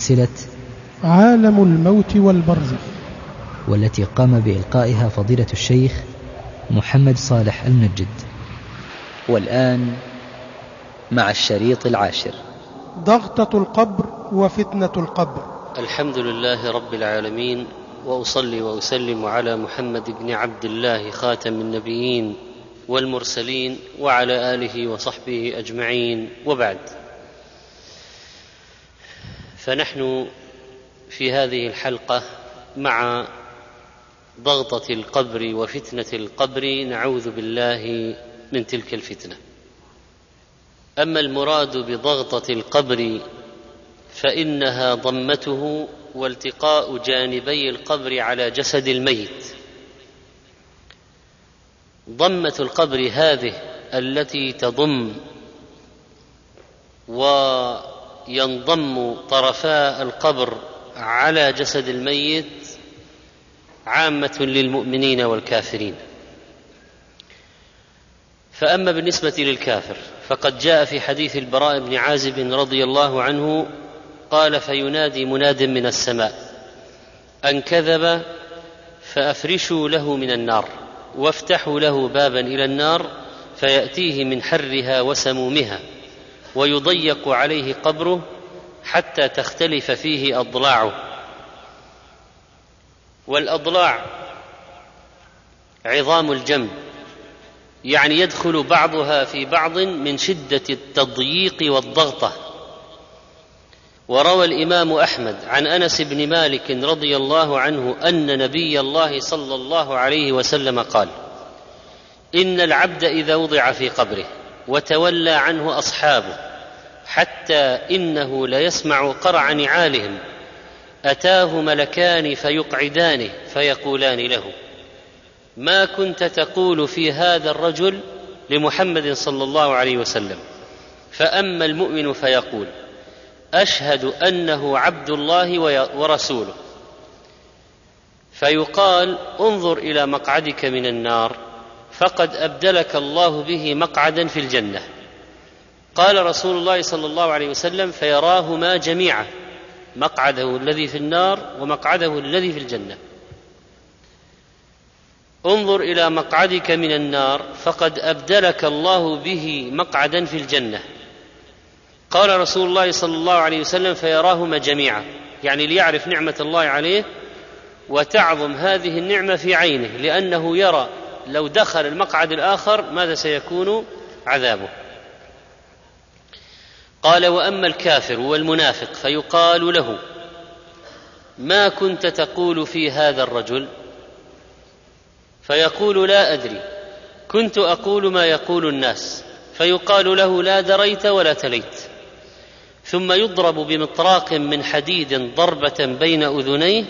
سلسلة عالم الموت والبرزخ والتي قام بإلقائها فضيلة الشيخ محمد صالح المنجد والآن مع الشريط العاشر. ضغطة القبر وفتنة القبر. الحمد لله رب العالمين وأصلي وأسلم على محمد بن عبد الله خاتم النبيين والمرسلين وعلى آله وصحبه أجمعين. وبعد. فنحن في هذه الحلقة مع ضغطة القبر وفتنة القبر نعوذ بالله من تلك الفتنة. أما المراد بضغطة القبر فإنها ضمته والتقاء جانبي القبر على جسد الميت. ضمة القبر هذه التي تضم وينضم طرفا القبر على جسد الميت عامة للمؤمنين والكافرين. فأما بالنسبة للكافر فقد جاء في حديث البراء بن عازب رضي الله عنه قال فينادي مناد من السماء أن كذب فأفرشوا له من النار وافتحوا له بابا إلى النار فيأتيه من حرها وسمومها. ويضيق عليه قبره حتى تختلف فيه أضلاعه. والأضلاع عظام الجنب يعني يدخل بعضها في بعض من شدة التضييق والضغطة. وروى الإمام أحمد عن أنس بن مالك رضي الله عنه أن نبي الله صلى الله عليه وسلم قال إن العبد إذا وضع في قبره وتولى عنه أصحابه حتى إنه ليسمع قرع نعالهم. أتاه ملكان فيقعدانه فيقولان له ما كنت تقول في هذا الرجل لمحمد صلى الله عليه وسلم؟ فأما المؤمن فيقول أشهد أنه عبد الله ورسوله. فيقال انظر إلى مقعدك من النار. فقد أبدلك الله به مقعدا في الجنة. قال رسول الله صلى الله عليه وسلم فيراهما جميعا مقعده الذي في النار ومقعده الذي في الجنة. انظر إلى مقعدك من النار فقد أبدلك الله به مقعدا في الجنة. قال رسول الله صلى الله عليه وسلم فيراهما جميعا يعني ليعرف نعمة الله عليه وتعظم هذه النعمة في عينه لأنه يرى لو دخل المقعد الآخر ماذا سيكون عذابه؟ قال وأما الكافر والمنافق فيقال له ما كنت تقول في هذا الرجل؟ فيقول لا أدري. كنت أقول ما يقول الناس. فيقال له لا دريت ولا تليت. ثم يضرب بمطراق من حديد ضربة بين أذنيه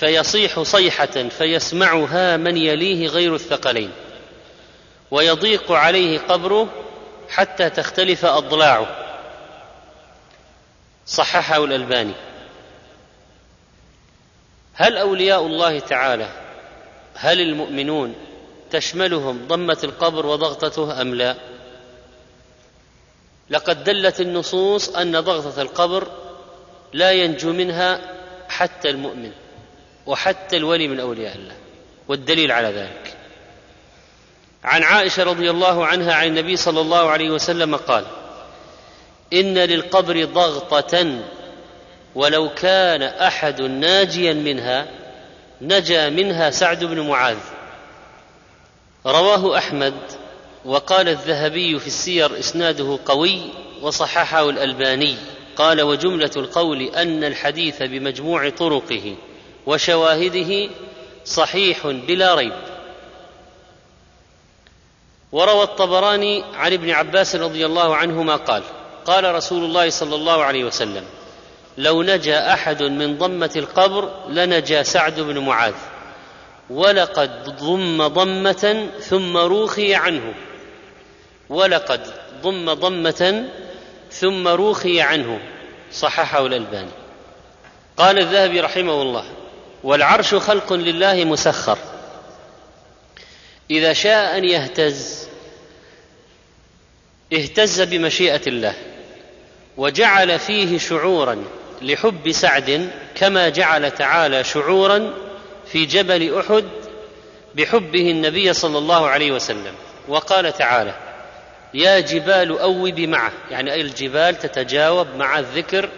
فيصيح صيحة فيسمعها من يليه غير الثقلين ويضيق عليه قبره حتى تختلف أضلاعه. صححه الألباني. هل أولياء الله تعالى هل المؤمنون تشملهم ضمة القبر وضغطته أم لا؟ لقد دلت النصوص أن ضغطة القبر لا ينجو منها حتى المؤمن. وحتى الولي من أولياء الله والدليل على ذلك. عن عائشة رضي الله عنها عن النبي صلى الله عليه وسلم قال إن للقبر ضغطة ولو كان أحد ناجيا منها نجا منها سعد بن معاذ. رواه أحمد وقال الذهبي في السير إسناده قوي وصححه الألباني. قال وجملة القول أن الحديث بمجموع طرقه. وشواهده صحيح بلا ريب. وروى الطبراني عن ابن عباس رضي الله عنهما قال قال رسول الله صلى الله عليه وسلم لو نجا أحد من ضمة القبر لنجا سعد بن معاذ ولقد ضم ضمة ثم روخي عنه ولقد ضم ضمة ثم روخي عنه. صححه الألباني. قال الذهبي رحمه الله والعرش خلق لله مسخر. إذا شاء أن يهتز اهتز بمشيئة الله وجعل فيه شعورا لحب سعد كما جعل تعالى شعورا في جبل أحد بحبه النبي صلى الله عليه وسلم. وقال تعالى يا جبال اوبي معه. يعني أي الجبال تتجاوب مع الذكر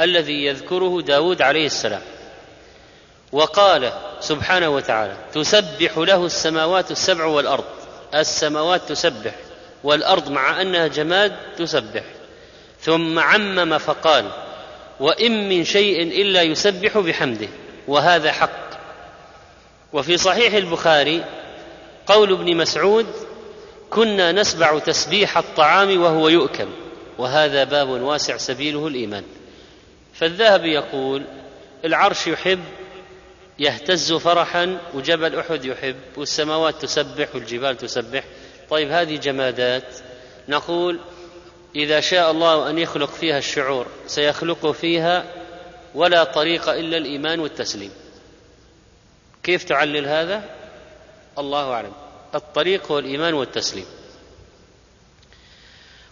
الذي يذكره داود عليه السلام. وقال سبحانه وتعالى تسبح له السماوات السبع والأرض. السماوات تسبح والأرض مع أنها جماد تسبح. ثم عمم فقال وإن من شيء إلا يسبح بحمده وهذا حق. وفي صحيح البخاري قول ابن مسعود كنا نسبع تسبيح الطعام وهو يؤكل وهذا باب واسع سبيله الإيمان. فالذهبي يقول العرش يحب يهتز فرحا وجبل أحد يحب والسماوات تسبح والجبال تسبح. طيب هذه جمادات. نقول إذا شاء الله أن يخلق فيها الشعور سيخلق فيها ولا طريق إلا الإيمان والتسليم. كيف تعلل هذا؟ الله أعلم. الطريق هو الإيمان والتسليم.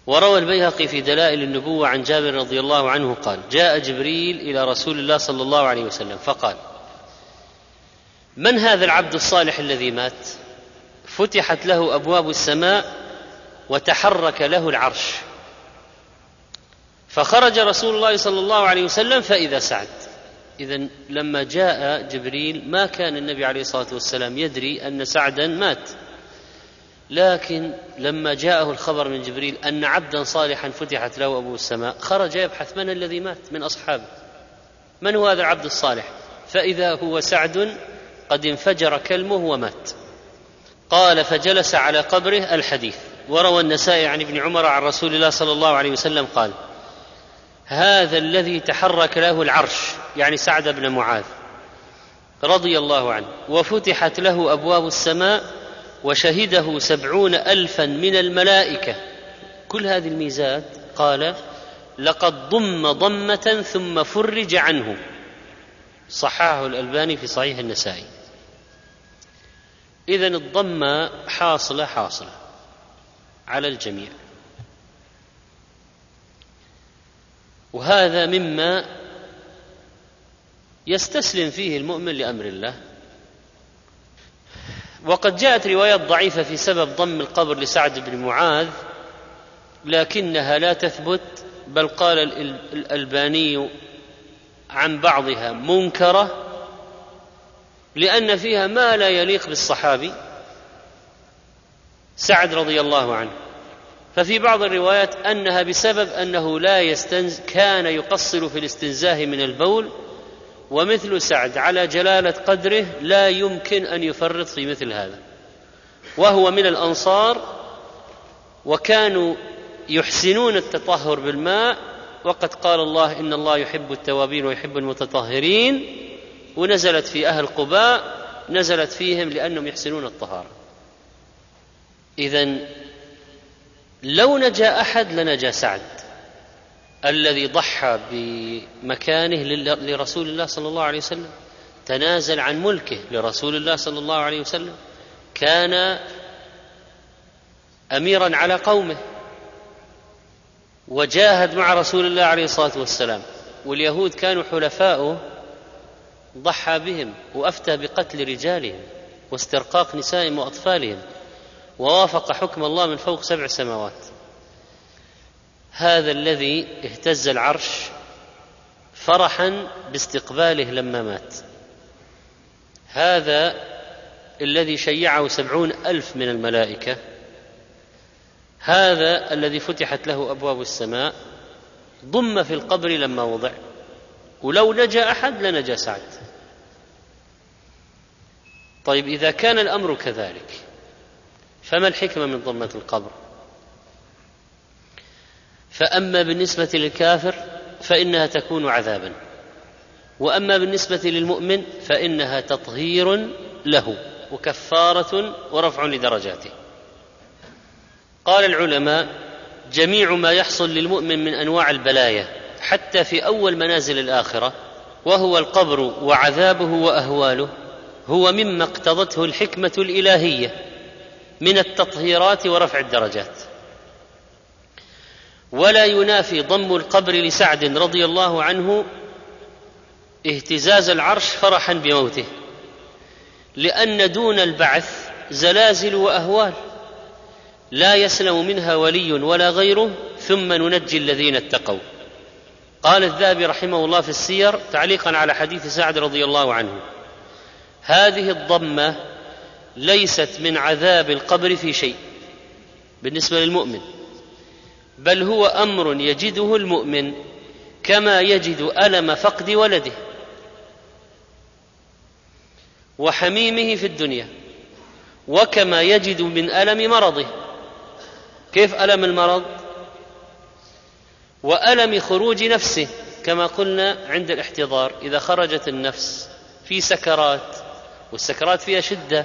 وروى البيهقي في دلائل النبوة عن جابر رضي الله عنه قال جاء جبريل إلى رسول الله صلى الله عليه وسلم فقال من هذا العبد الصالح الذي مات؟ فتحت له أبواب السماء وتحرك له العرش. فخرج رسول الله صلى الله عليه وسلم فإذا سعد. اذا لما جاء جبريل ما كان النبي عليه الصلاة والسلام يدري أن سعدا مات. لكن لما جاءه الخبر من جبريل أن عبدا صالحا فتحت له أبواب السماء خرج يبحث من الذي مات؟ من أصحابه. من هو هذا العبد الصالح؟ فإذا هو سعد قد انفجر كلمه ومات. قال فجلس على قبره الحديث. وروى النسائي عن ابن عمر عن رسول الله صلى الله عليه وسلم قال هذا الذي تحرك له العرش يعني سعد بن معاذ رضي الله عنه وفتحت له أبواب السماء وشهده سبعون الفا من الملائكة. كل هذه الميزات قال لقد ضم ضمة ثم فرج عنه. صححه الألباني في صحيح النسائي. اذا الضمه حاصلة حاصلة على الجميع. وهذا مما يستسلم فيه المؤمن لأمر الله. وقد جاءت روايات ضعيفة في سبب ضم القبر لسعد بن معاذ لكنها لا تثبت بل قال الألباني عن بعضها منكرة لأن فيها ما لا يليق بالصحابي سعد رضي الله عنه. ففي بعض الروايات أنها بسبب أنه لا يستنز كان يقصر في الاستنزاه من البول ومثل سعد على جلالة قدره لا يمكن أن يفرط في مثل هذا. وهو من الأنصار وكانوا يحسنون التطهر بالماء وقد قال الله إن الله يحب التوابين ويحب المتطهرين ونزلت في أهل قباء نزلت فيهم لأنهم يحسنون الطهارة. اذا لو نجا أحد لنجا سعد الذي ضحى بمكانه لرسول الله صلى الله عليه وسلم تنازل عن ملكه لرسول الله صلى الله عليه وسلم كان اميرا على قومه وجاهد مع رسول الله عليه الصلاة والسلام واليهود كانوا حلفاؤه ضحى بهم وأفتى بقتل رجالهم واسترقاق نسائهم وأطفالهم ووافق حكم الله من فوق سبع سماوات. هذا الذي اهتز العرش فرحا باستقباله لما مات. هذا الذي شيعه سبعون ألف من الملائكة. هذا الذي فتحت له أبواب السماء. ضم في القبر لما وضع. ولو نجا أحد لنجا سعد. طيب إذا كان الأمر كذلك فما الحكمة من ضمة القبر؟ فأما بالنسبة للكافر فإنها تكون عذابا وأما بالنسبة للمؤمن فإنها تطهير له وكفارة ورفع لدرجاته. قال العلماء جميع ما يحصل للمؤمن من أنواع البلايا حتى في أول منازل الآخرة وهو القبر وعذابه وأهواله هو مما اقتضته الحكمة الإلهية من التطهيرات ورفع الدرجات. ولا ينافي ضم القبر لسعد رضي الله عنه اهتزاز العرش فرحا بموته لأن دون البعث زلازل وأهوال لا يسلم منها ولي ولا غيره ثم ننجي الذين اتقوا. قال الذهبي رحمه الله في السير تعليقا على حديث سعد رضي الله عنه. هذه الضمة ليست من عذاب القبر في شيء بالنسبة للمؤمن بل هو أمر يجده المؤمن كما يجد ألم فقد ولده وحميمه في الدنيا وكما يجد من ألم مرضه. كيف ألم المرض؟ وألم خروج نفسه كما قلنا عند الاحتضار إذا خرجت النفس في سكرات والسكرات فيها شدة.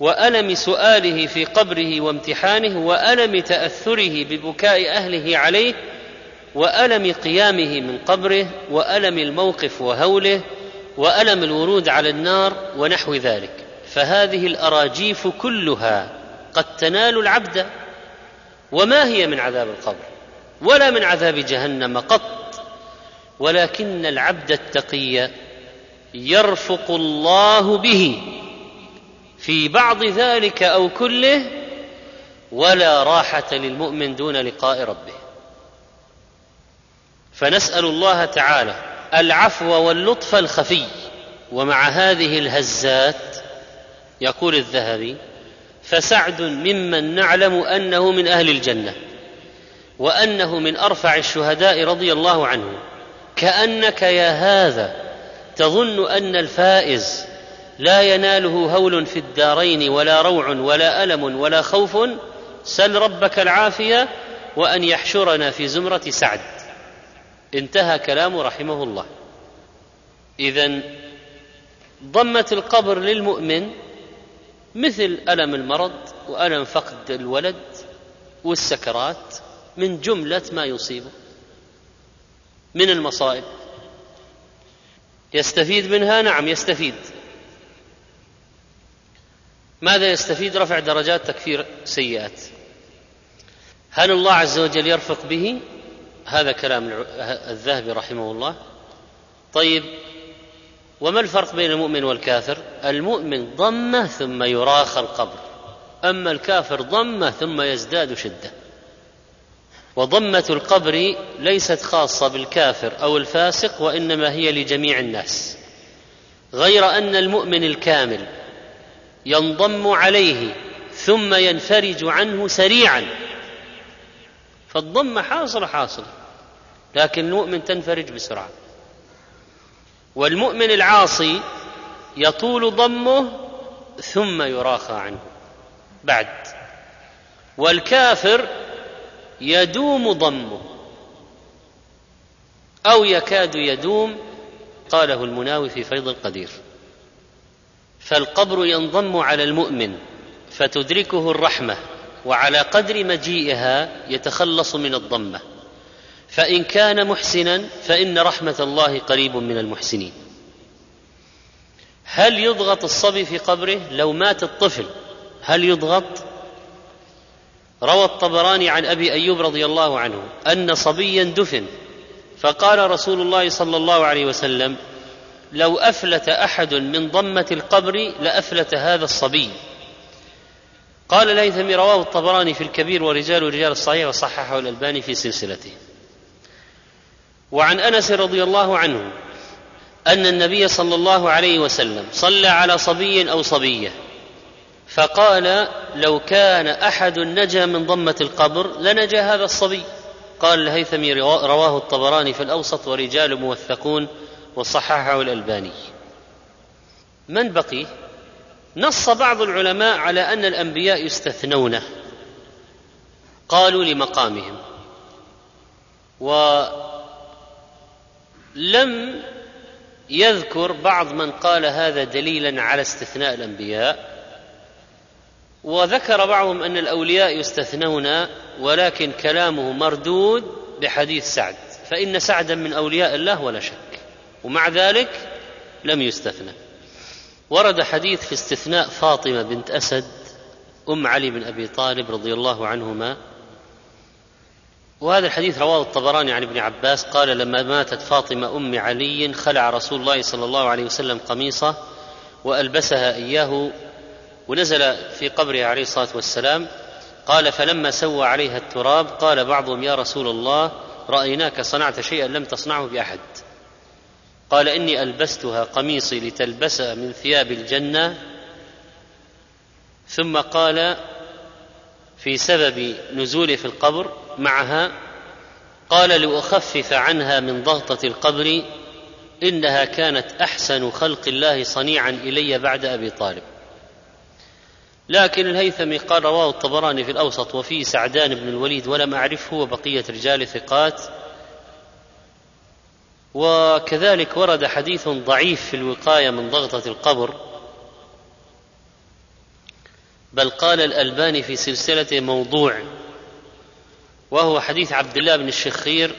وألم سؤاله في قبره وامتحانه وألم تأثره ببكاء أهله عليه وألم قيامه من قبره وألم الموقف وهوله وألم الورود على النار ونحو ذلك. فهذه الأراجيف كلها قد تنال العبد. وما هي من عذاب القبر؟ ولا من عذاب جهنم قط. ولكن العبد التقي يرفق الله به في بعض ذلك أو كله ولا راحة للمؤمن دون لقاء ربه. فنسأل الله تعالى العفو واللطف الخفي ومع هذه الهزات يقول الذهبي فسعد ممن نعلم أنه من أهل الجنة وأنه من أرفع الشهداء رضي الله عنه كأنك يا هذا تظن أن الفائز لا يناله هول في الدارين ولا روع ولا ألم ولا خوف سل ربك العافية وأن يحشرنا في زمرة سعد. انتهى كلام رحمه الله. اذا ضمه القبر للمؤمن مثل ألم المرض وألم فقد الولد والسكرات من جملة ما يصيبه من المصائب. يستفيد منها؟ نعم يستفيد. ماذا يستفيد؟ رفع درجات تكفير سيئات. هل الله عز وجل يرفق به؟ هذا كلام الذهبي رحمه الله. طيب وما الفرق بين المؤمن والكافر؟ المؤمن ضمه ثم يراخى القبر أما الكافر ضمه ثم يزداد شدة. وضمة القبر ليست خاصة بالكافر أو الفاسق وإنما هي لجميع الناس. غير أن المؤمن الكامل ينضم عليه ثم ينفرج عنه سريعا. فالضمة حاصلة حاصلة لكن المؤمن تنفرج بسرعة. والمؤمن العاصي يطول ضمه ثم يراخى عنه بعد. والكافر يدوم ضمه. أو يكاد يدوم قاله المناوي في فيض القدير. فالقبر ينضم على المؤمن فتدركه الرحمة وعلى قدر مجيئها يتخلص من الضمة. فإن كان محسنا فإن رحمة الله قريب من المحسنين. هل يضغط الصبي في قبره؟ لو مات الطفل هل يضغط؟ روى الطبراني عن أبي أيوب رضي الله عنه أن صبيا دفن فقال رسول الله صلى الله عليه وسلم لو أفلت أحد من ضمة القبر لأفلت هذا الصبي. قال الهيثمي رواه الطبراني في الكبير ورجال رجال الصحيح وصححه الألباني في سلسلته. وعن أنس رضي الله عنه أن النبي صلى الله عليه وسلم صلى على صبي أو صبية. فقال لو كان أحد نجا من ضمة القبر لنجا هذا الصبي. قال الهيثمي رواه الطبراني في الأوسط ورجال موثقون وصححه الألباني. من بقي؟ نص بعض العلماء على أن الأنبياء يستثنون قالوا لمقامهم. ولم يذكر بعض من قال هذا دليلا على استثناء الأنبياء. وذكر بعضهم أن الأولياء يستثنون ولكن كلامه مردود بحديث سعد. فإن سعدا من أولياء الله ولا شك. ومع ذلك لم يستثنى. ورد حديث في استثناء فاطمة بنت أسد أم علي بن أبي طالب رضي الله عنهما. وهذا الحديث رواه الطبراني عن ابن عباس قال لما ماتت فاطمة أم علي خلع رسول الله صلى الله عليه وسلم قميصه وألبسها إياه ونزل في قبره عليه الصلاة والسلام قال فلما سوى عليها التراب قال بعضهم يا رسول الله رأيناك صنعت شيئا لم تصنعه بأحد قال إني ألبستها قميصي لتلبسها من ثياب الجنة ثم قال في سبب نزولي في القبر معها قال لأخفف عنها من ضغطة القبر إنها كانت أحسن خلق الله صنيعا إلي بعد أبي طالب لكن الهيثمي قال رواه الطبراني في الأوسط وفيه سعدان بن الوليد ولم أعرفه وبقية رجال ثقات. وكذلك ورد حديث ضعيف في الوقاية من ضغطة القبر. بل قال الألباني في سلسلة موضوع وهو حديث عبد الله بن الشخير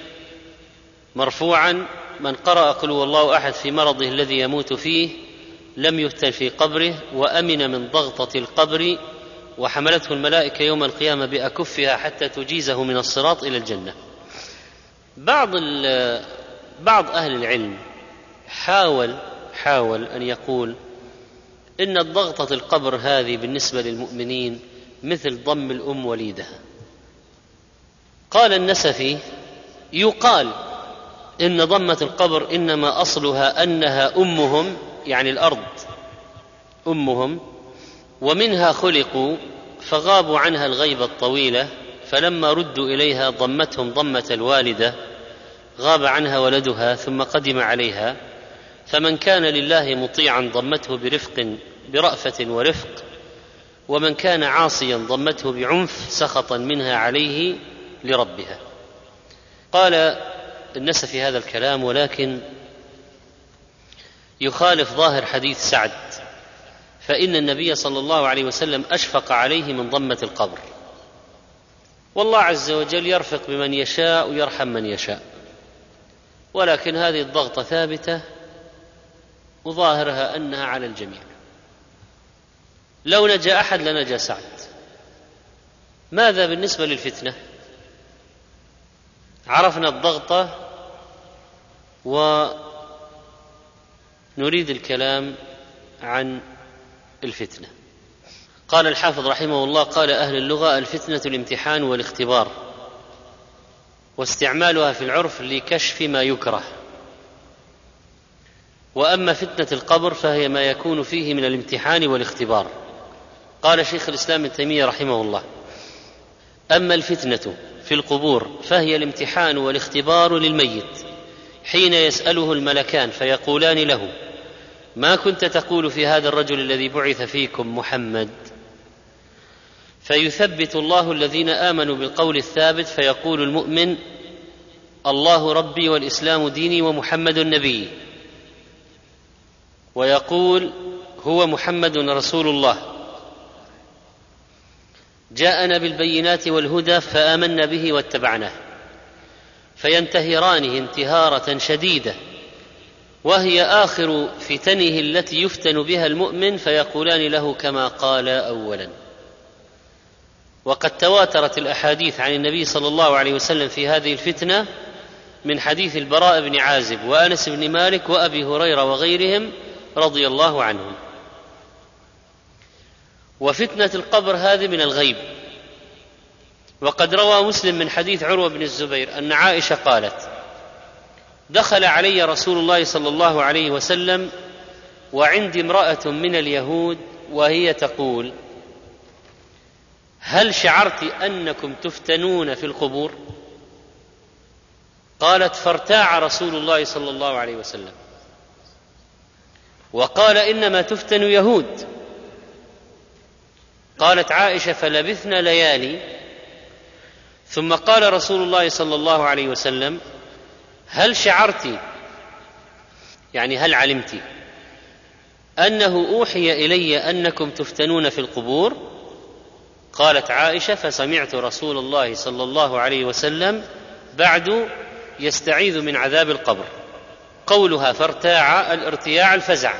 مرفوعا من قرأ قل الله أحد في مرضه الذي يموت فيه لم يفتن في قبره وأمن من ضغطة القبر وحملته الملائكة يوم القيامة بأكفها حتى تجيزه من الصراط إلى الجنة. بعض بعض أهل العلم حاول حاول أن يقول إن الضغطة القبر هذه بالنسبة للمؤمنين مثل ضم الأم وليدها. قال النسفي يقال إن ضمة القبر إنما أصلها أنها أمهم يعني الأرض أمهم ومنها خلقوا فغابوا عنها الغيبة الطويلة فلما ردوا إليها ضمتهم ضمة الوالدة غاب عنها ولدها ثم قدم عليها فمن كان لله مطيعا ضمته برفق برأفة ورفق ومن كان عاصيا ضمته بعنف سخطا منها عليه لربها. قال النس في هذا الكلام ولكن يخالف ظاهر حديث سعد فإن النبي صلى الله عليه وسلم أشفق عليه من ضمة القبر. والله عز وجل يرفق بمن يشاء ويرحم من يشاء. ولكن هذه الضغطة ثابتة وظاهرها أنها على الجميع. لو نجا أحد لنجا سعد. ماذا بالنسبة للفتنة؟ عرفنا الضغطة ونريد الكلام عن الفتنة. قال الحافظ رحمه الله قال أهل اللغة الفتنة الامتحان والاختبار واستعمالها في العرف لكشف ما يكره. وأما فتنة القبر فهي ما يكون فيه من الامتحان والاختبار. قال شيخ الإسلام ابن تيمية رحمه الله أما الفتنة في القبور فهي الامتحان والاختبار للميت حين يسأله الملكان فيقولان له ما كنت تقول في هذا الرجل الذي بعث فيكم محمد؟ فيثبت الله الذين آمنوا بالقول الثابت فيقول المؤمن الله ربي والإسلام ديني ومحمد نبي ويقول هو محمد رسول الله. جاءنا بالبينات والهدى فآمنا به واتبعناه. فينتهرانه انتهارة شديدة. وهي آخر فتنه التي يفتن بها المؤمن فيقولان له كما قال اولا. وقد تواترت الأحاديث عن النبي صلى الله عليه وسلم في هذه الفتنة من حديث البراء بن عازب وأنس بن مالك وأبي هريرة وغيرهم رضي الله عنهم. وفتنة القبر هذه من الغيب. وقد روى مسلم من حديث عروة بن الزبير أن عائشة قالت دخل علي رسول الله صلى الله عليه وسلم وعندي امرأة من اليهود وهي تقول هل شعرت أنكم تفتنون في القبور؟ قالت فارتاع رسول الله صلى الله عليه وسلم. وقال إنما تفتن يهود. قالت عائشة فلبثنا ليالي. ثم قال رسول الله صلى الله عليه وسلم هل شعرت؟ يعني هل علمت؟ أنه أوحي إلي أنكم تفتنون في القبور؟ قالت عائشة فسمعت رسول الله صلى الله عليه وسلم بعد يستعيذ من عذاب القبر. قولها فارتاع الارتياع الفزع.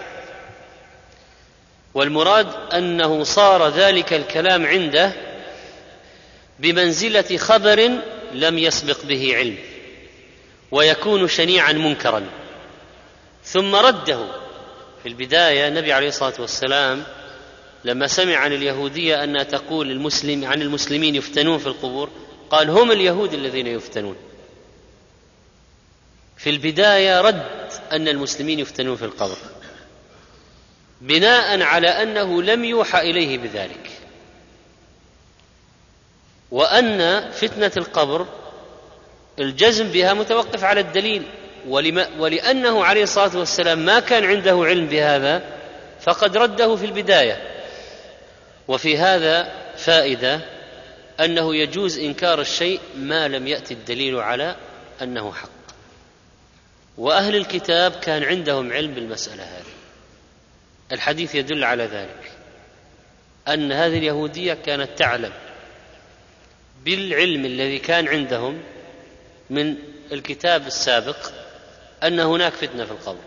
والمراد أنه صار ذلك الكلام عنده بمنزلة خبر لم يسبق به علم. ويكون شنيعا منكرا. ثم رده. في البداية النبي عليه الصلاة والسلام لما سمع عن اليهودية أنها تقول المسلم عن المسلمين يفتنون في القبور قال هم اليهود الذين يفتنون. في البداية رد أن المسلمين يفتنون في القبر بناء على أنه لم يوحى إليه بذلك. وأن فتنة القبر الجزم بها متوقف على الدليل. ولما ولأنه عليه الصلاة والسلام ما كان عنده علم بهذا فقد رده في البداية. وفي هذا فائدة أنه يجوز إنكار الشيء ما لم يأتي الدليل على أنه حق. وأهل الكتاب كان عندهم علم بالمسألة هذه. الحديث يدل على ذلك. أن هذه اليهودية كانت تعلم بالعلم الذي كان عندهم من الكتاب السابق أن هناك فتنة في القبر.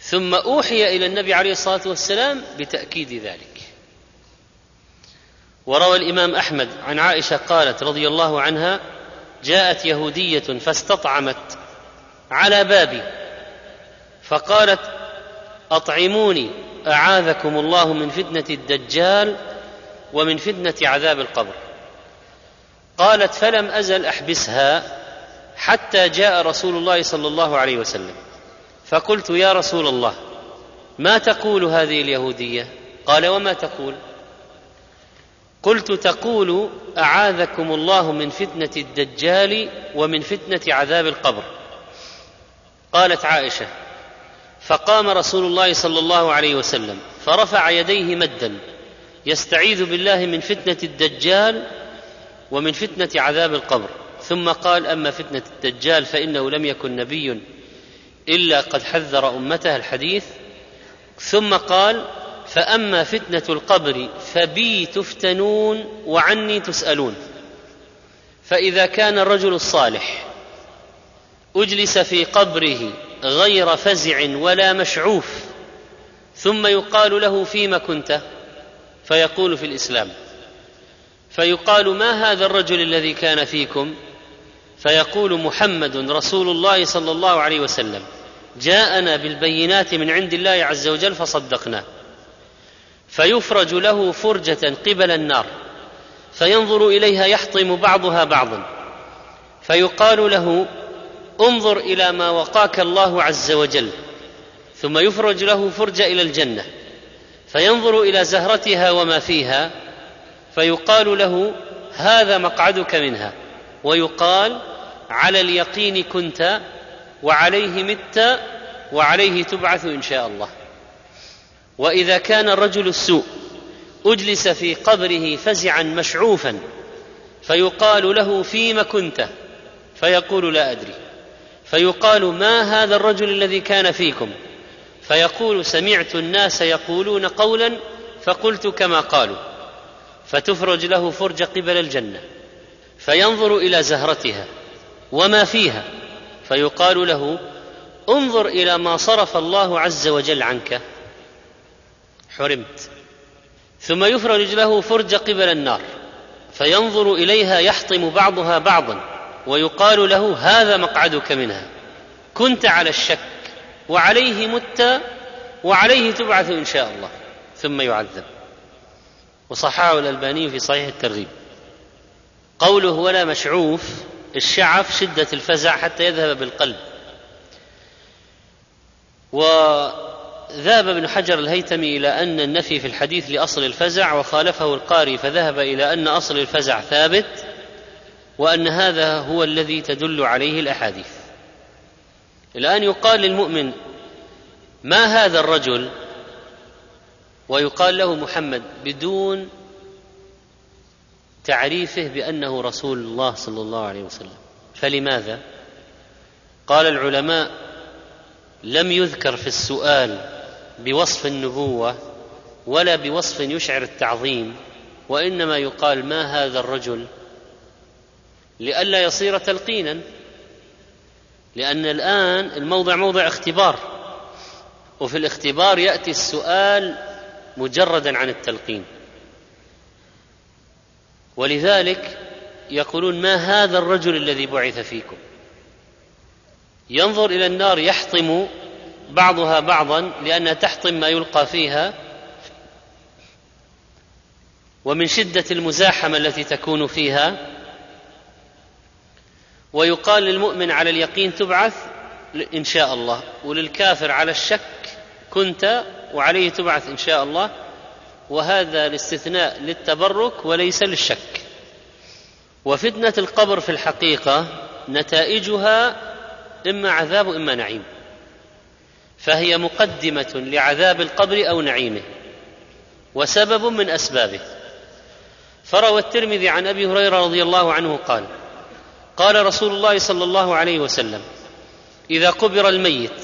ثم أوحي إلى النبي عليه الصلاة والسلام بتأكيد ذلك. وروى الإمام أحمد عن عائشة قالت رضي الله عنها جاءت يهودية فاستطعمت على بابي فقالت أطعموني أعاذكم الله من فتنة الدجال ومن فتنة عذاب القبر. قالت فلم أزل أحبسها حتى جاء رسول الله صلى الله عليه وسلم. فقلت يا رسول الله ما تقول هذه اليهودية؟ قال وما تقول؟ قلت تقول أعاذكم الله من فتنة الدجال ومن فتنة عذاب القبر. قالت عائشة فقام رسول الله صلى الله عليه وسلم فرفع يديه مدا يستعيذ بالله من فتنة الدجال ومن فتنة عذاب القبر. ثم قال أما فتنة الدجال فإنه لم يكن نبي إلا قد حذر أمته الحديث. ثم قال فأما فتنة القبر فبي تفتنون وعني تسألون. فإذا كان الرجل الصالح أجلس في قبره غير فزع ولا مشعوف ثم يقال له فيم كنت؟ فيقول في الإسلام فيقال ما هذا الرجل الذي كان فيكم؟ فيقول محمد رسول الله صلى الله عليه وسلم جاءنا بالبينات من عند الله عز وجل فصدقناه. فيفرج له فرجة قبل النار فينظر إليها يحطم بعضها بعضا. فيقال له انظر إلى ما وقاك الله عز وجل. ثم يفرج له فرجة إلى الجنة فينظر إلى زهرتها وما فيها فيقال له هذا مقعدك منها. ويقال على اليقين كنت وعليه مت وعليه تبعث إن شاء الله. وإذا كان الرجل السوء أجلس في قبره فزعا مشعوفا فيقال له فيم كنت؟ فيقول لا أدري. فيقال ما هذا الرجل الذي كان فيكم؟ فيقول سمعت الناس يقولون قولا فقلت كما قالوا. فتفرج له فرج قبل الجنة فينظر إلى زهرتها وما فيها فيقال له انظر إلى ما صرف الله عز وجل عنك. حرمت. ثم يفرج له فرج قبل النار فينظر إليها يحطم بعضها بعضا ويقال له هذا مقعدك منها. كنت على الشك وعليه مت وعليه تبعث إن شاء الله. ثم يعذب. وصححه الألباني في صحيح الترغيب. قوله ولا مشعوف الشعف شدة الفزع حتى يذهب بالقلب. وذهب ابن حجر الهيتمي إلى أن النفي في الحديث لأصل الفزع وخالفه القاري فذهب إلى أن أصل الفزع ثابت وأن هذا هو الذي تدل عليه الأحاديث. الآن يقال للمؤمن ما هذا الرجل؟ ويقال له محمد بدون تعريفه بأنه رسول الله صلى الله عليه وسلم. فلماذا؟ قال العلماء لم يذكر في السؤال بوصف النبوة ولا بوصف يشعر التعظيم وإنما يقال ما هذا الرجل لئلا يصير تلقينا لأن الآن الموضع موضع اختبار وفي الاختبار يأتي السؤال مجردا عن التلقين. ولذلك يقولون ما هذا الرجل الذي بعث فيكم؟ ينظر إلى النار يحطم بعضها بعضا لأنها تحطم ما يلقى فيها ومن شدة المزاحمة التي تكون فيها. ويقال للمؤمن على اليقين تبعث إن شاء الله وللكافر على الشك كنت وعليه تبعث إن شاء الله. وهذا الاستثناء للتبرك وليس للشك. وفتنة القبر في الحقيقة نتائجها إما عذاب وإما نعيم. فهي مقدمة لعذاب القبر أو نعيمه. وسبب من أسبابه. فروى الترمذي عن أبي هريرة رضي الله عنه قال قال رسول الله صلى الله عليه وسلم إذا قبر الميت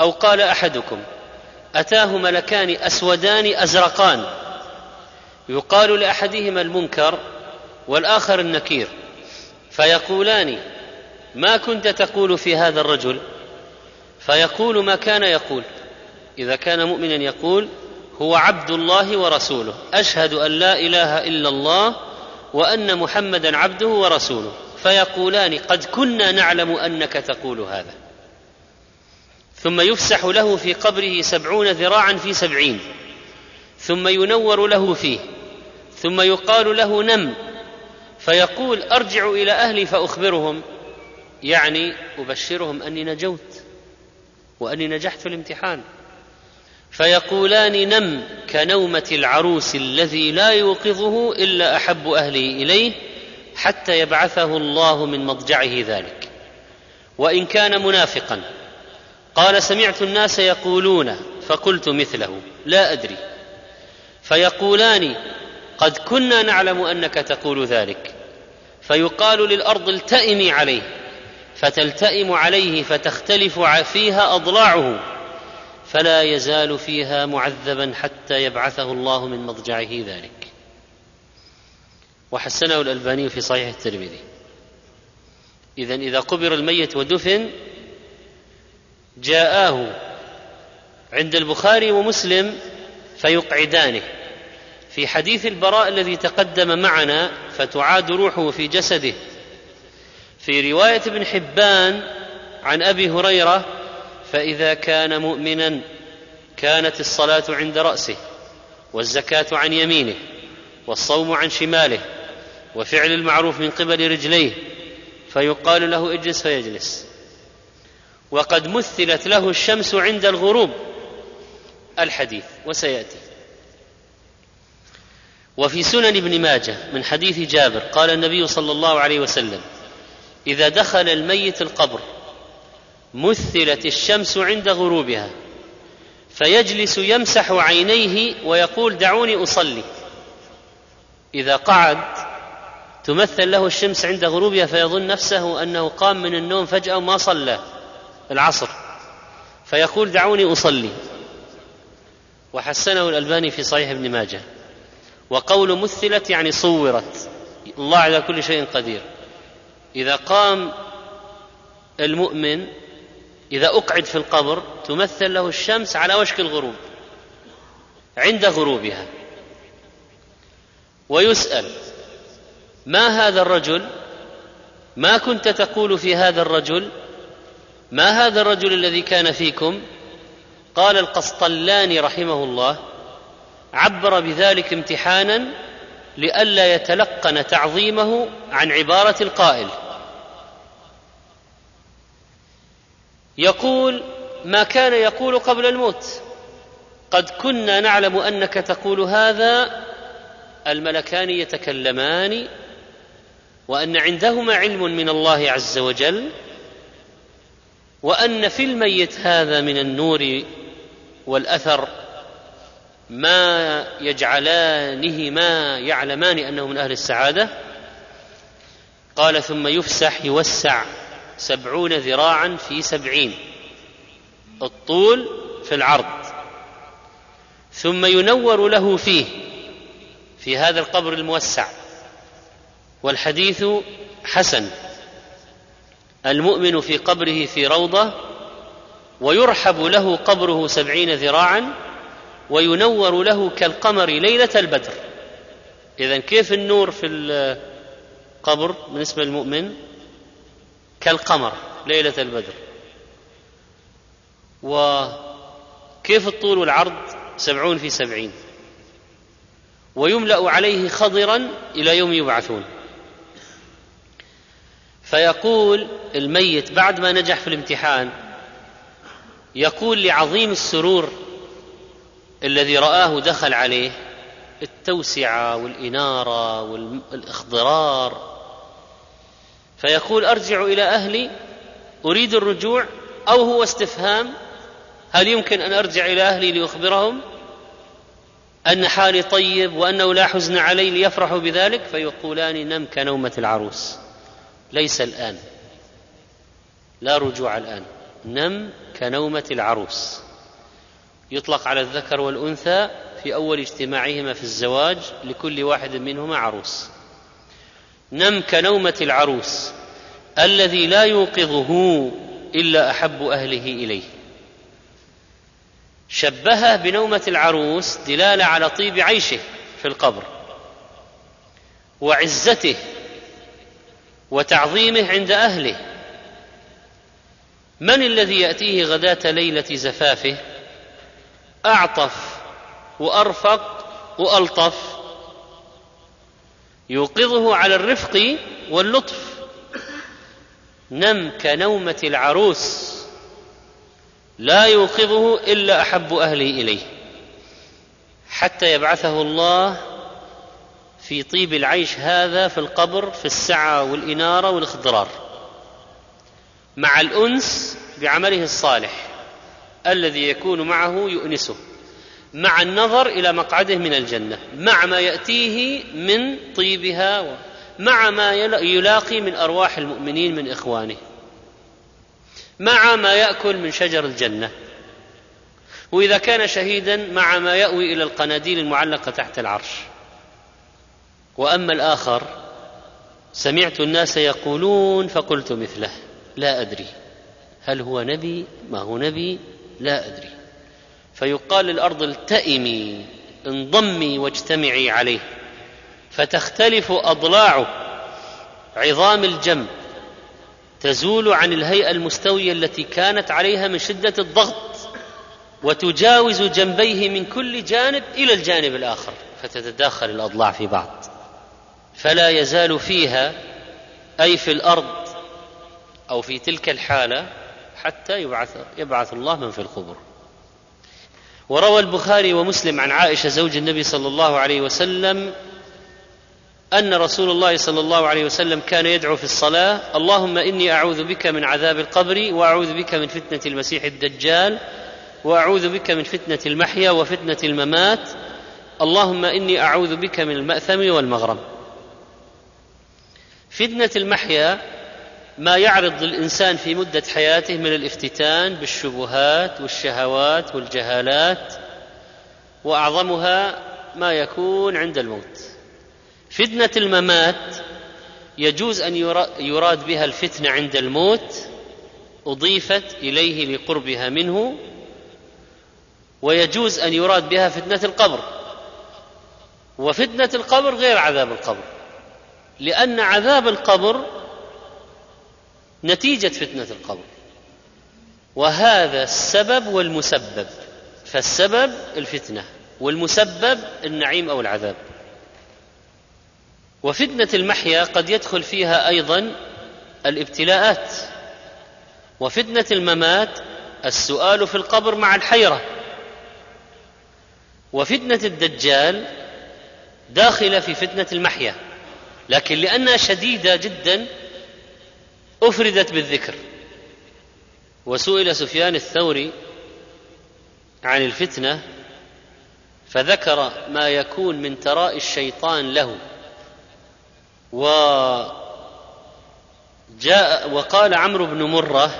أو قال أحدكم أتاه ملكان أسودان أزرقان. يقال لأحدهما المنكر والآخر النكير. فيقولان ما كنت تقول في هذا الرجل؟ فيقول ما كان يقول. إذا كان مؤمنا يقول هو عبد الله ورسوله. أشهد أن لا إله إلا الله وأن محمدا عبده ورسوله. فيقولان قد كنا نعلم أنك تقول هذا. ثم يفسح له في قبره سبعون ذراعا في سبعين ثم ينور له فيه ثم يقال له نم فيقول أرجع إلى أهلي فأخبرهم يعني أبشرهم أني نجوت وأني نجحت في الامتحان. فيقولان نم كنومة العروس الذي لا يوقظه إلا أحب اهله إليه حتى يبعثه الله من مضجعه ذلك. وإن كان منافقا قال سمعت الناس يقولون فقلت مثله لا أدري. فيقولان قد كنا نعلم أنك تقول ذلك. فيقال للأرض التئمي عليه فتلتئم عليه فتختلف فيها أضلاعه. فلا يزال فيها معذبا حتى يبعثه الله من مضجعه ذلك. وحسنه الألباني في صحيح الترمذي. اذا إذا قبر الميت ودفن جاءاه عند البخاري ومسلم فيقعدانه. في حديث البراء الذي تقدم معنا فتعاد روحه في جسده. في رواية ابن حبان عن أبي هريرة فإذا كان مؤمنا كانت الصلاة عند رأسه والزكاة عن يمينه والصوم عن شماله وفعل المعروف من قبل رجليه فيقال له اجلس فيجلس. وقد مثلت له الشمس عند الغروب. الحديث وسيأتي. وفي سنن ابن ماجه من حديث جابر قال النبي صلى الله عليه وسلم إذا دخل الميت القبر مثلت الشمس عند غروبها فيجلس يمسح عينيه ويقول دعوني أصلي إذا قعد تمثل له الشمس عند غروبها فيظن نفسه أنه قام من النوم فجأة وما صلى. العصر. فيقول دعوني أصلي. وحسنه الألباني في صحيح ابن ماجه. وقول مثلت يعني صورت. الله على كل شيء قدير. إذا قام المؤمن إذا أقعد في القبر تمثل له الشمس على وشك الغروب. عند غروبها. ويسأل ما هذا الرجل؟ ما كنت تقول في هذا الرجل؟ ما هذا الرجل الذي كان فيكم؟ قال القسطلاني رحمه الله عبر بذلك امتحانا لئلا يتلقن تعظيمه عن عبارة القائل. يقول ما كان يقول قبل الموت. قد كنا نعلم أنك تقول هذا الملكان يتكلمان وأن عندهما علم من الله عز وجل وأن في الميت هذا من النور والأثر ما يجعلانه ما يعلمان أنه من أهل السعادة؟ قال ثم يفسح يوسع سبعون ذراعا في سبعين الطول في العرض ثم ينور له فيه في هذا القبر الموسع والحديث حسن. المؤمن في قبره في روضة ويرحب له قبره سبعين ذراعا وينور له كالقمر ليلة البدر. اذا كيف النور في القبر بالنسبة للمؤمن؟ كالقمر ليلة البدر. وكيف الطول والعرض؟ سبعون في سبعين. ويملأ عليه خضرا إلى يوم يبعثون. فيقول الميت بعد ما نجح في الامتحان يقول لعظيم السرور الذي رآه دخل عليه التوسعة والإنارة والإخضرار. فيقول أرجع إلى أهلي أريد الرجوع أو هو استفهام؟ هل يمكن أن أرجع إلى أهلي لأخبرهم أن حالي طيب وأنه لا حزن علي ليفرحوا بذلك؟ فيقولان نم كنومة العروس. ليس الآن. لا رجوع الآن. نم كنومة العروس. يطلق على الذكر والأنثى في أول اجتماعهما في الزواج لكل واحد منهما عروس. نم كنومة العروس. الذي لا يوقظه إلا أحب أهله إليه. شبهه بنومة العروس دلالة على طيب عيشه في القبر. وعزته وتعظيمه عند أهله. من الذي يأتيه غداة ليلة زفافه؟ أعطف وأرفق وألطف. يوقظه على الرفق واللطف. نم كنومة العروس. لا يوقظه إلا أحب اهله إليه. حتى يبعثه الله في طيب العيش هذا في القبر في السعة والإنارة والإخضرار. مع الأنس بعمله الصالح الذي يكون معه يؤنسه. مع النظر إلى مقعده من الجنة. مع ما يأتيه من طيبها مع ما يلاقي من أرواح المؤمنين من إخوانه. مع ما يأكل من شجر الجنة. وإذا كان شهيدا مع ما يأوي إلى القناديل المعلقة تحت العرش. وأما الآخر سمعت الناس يقولون فقلت مثله لا أدري. هل هو نبي؟ ما هو نبي؟ لا أدري. فيقال للارض التئمي انضمي واجتمعي عليه. فتختلف اضلاع عظام الجنب تزول عن الهيئة المستوية التي كانت عليها من شدة الضغط وتجاوز جنبيه من كل جانب إلى الجانب الآخر فتتداخل الأضلاع في بعض. فلا يزال فيها أي في الأرض أو في تلك الحالة حتى يبعث يبعث الله من في القبور. وروى البخاري ومسلم عن عائشة زوج النبي صلى الله عليه وسلم أن رسول الله صلى الله عليه وسلم كان يدعو في الصلاة اللهم إني أعوذ بك من عذاب القبر وأعوذ بك من فتنة المسيح الدجال وأعوذ بك من فتنة المحيا وفتنة الممات اللهم إني أعوذ بك من المأثم والمغرم. فتنة المحيا ما يعرض للانسان في مدة حياته من الافتتان بالشبهات والشهوات والجهالات وأعظمها ما يكون عند الموت. فتنة الممات يجوز أن يراد بها الفتنة عند الموت أضيفت إليه لقربها منه ويجوز أن يراد بها فتنة القبر. وفتنة القبر غير عذاب القبر. لأن عذاب القبر نتيجة فتنة القبر. وهذا السبب والمسبب. فالسبب الفتنة والمسبب النعيم أو العذاب. وفتنة المحيا قد يدخل فيها أيضا الابتلاءات. وفتنة الممات السؤال في القبر مع الحيرة. وفتنة الدجال داخلة في فتنة المحيا. لكن لأنها شديدة جدا أفردت بالذكر. وسئل سفيان الثوري عن الفتنة فذكر ما يكون من تراء الشيطان له. وجاء وقال عمرو بن مرة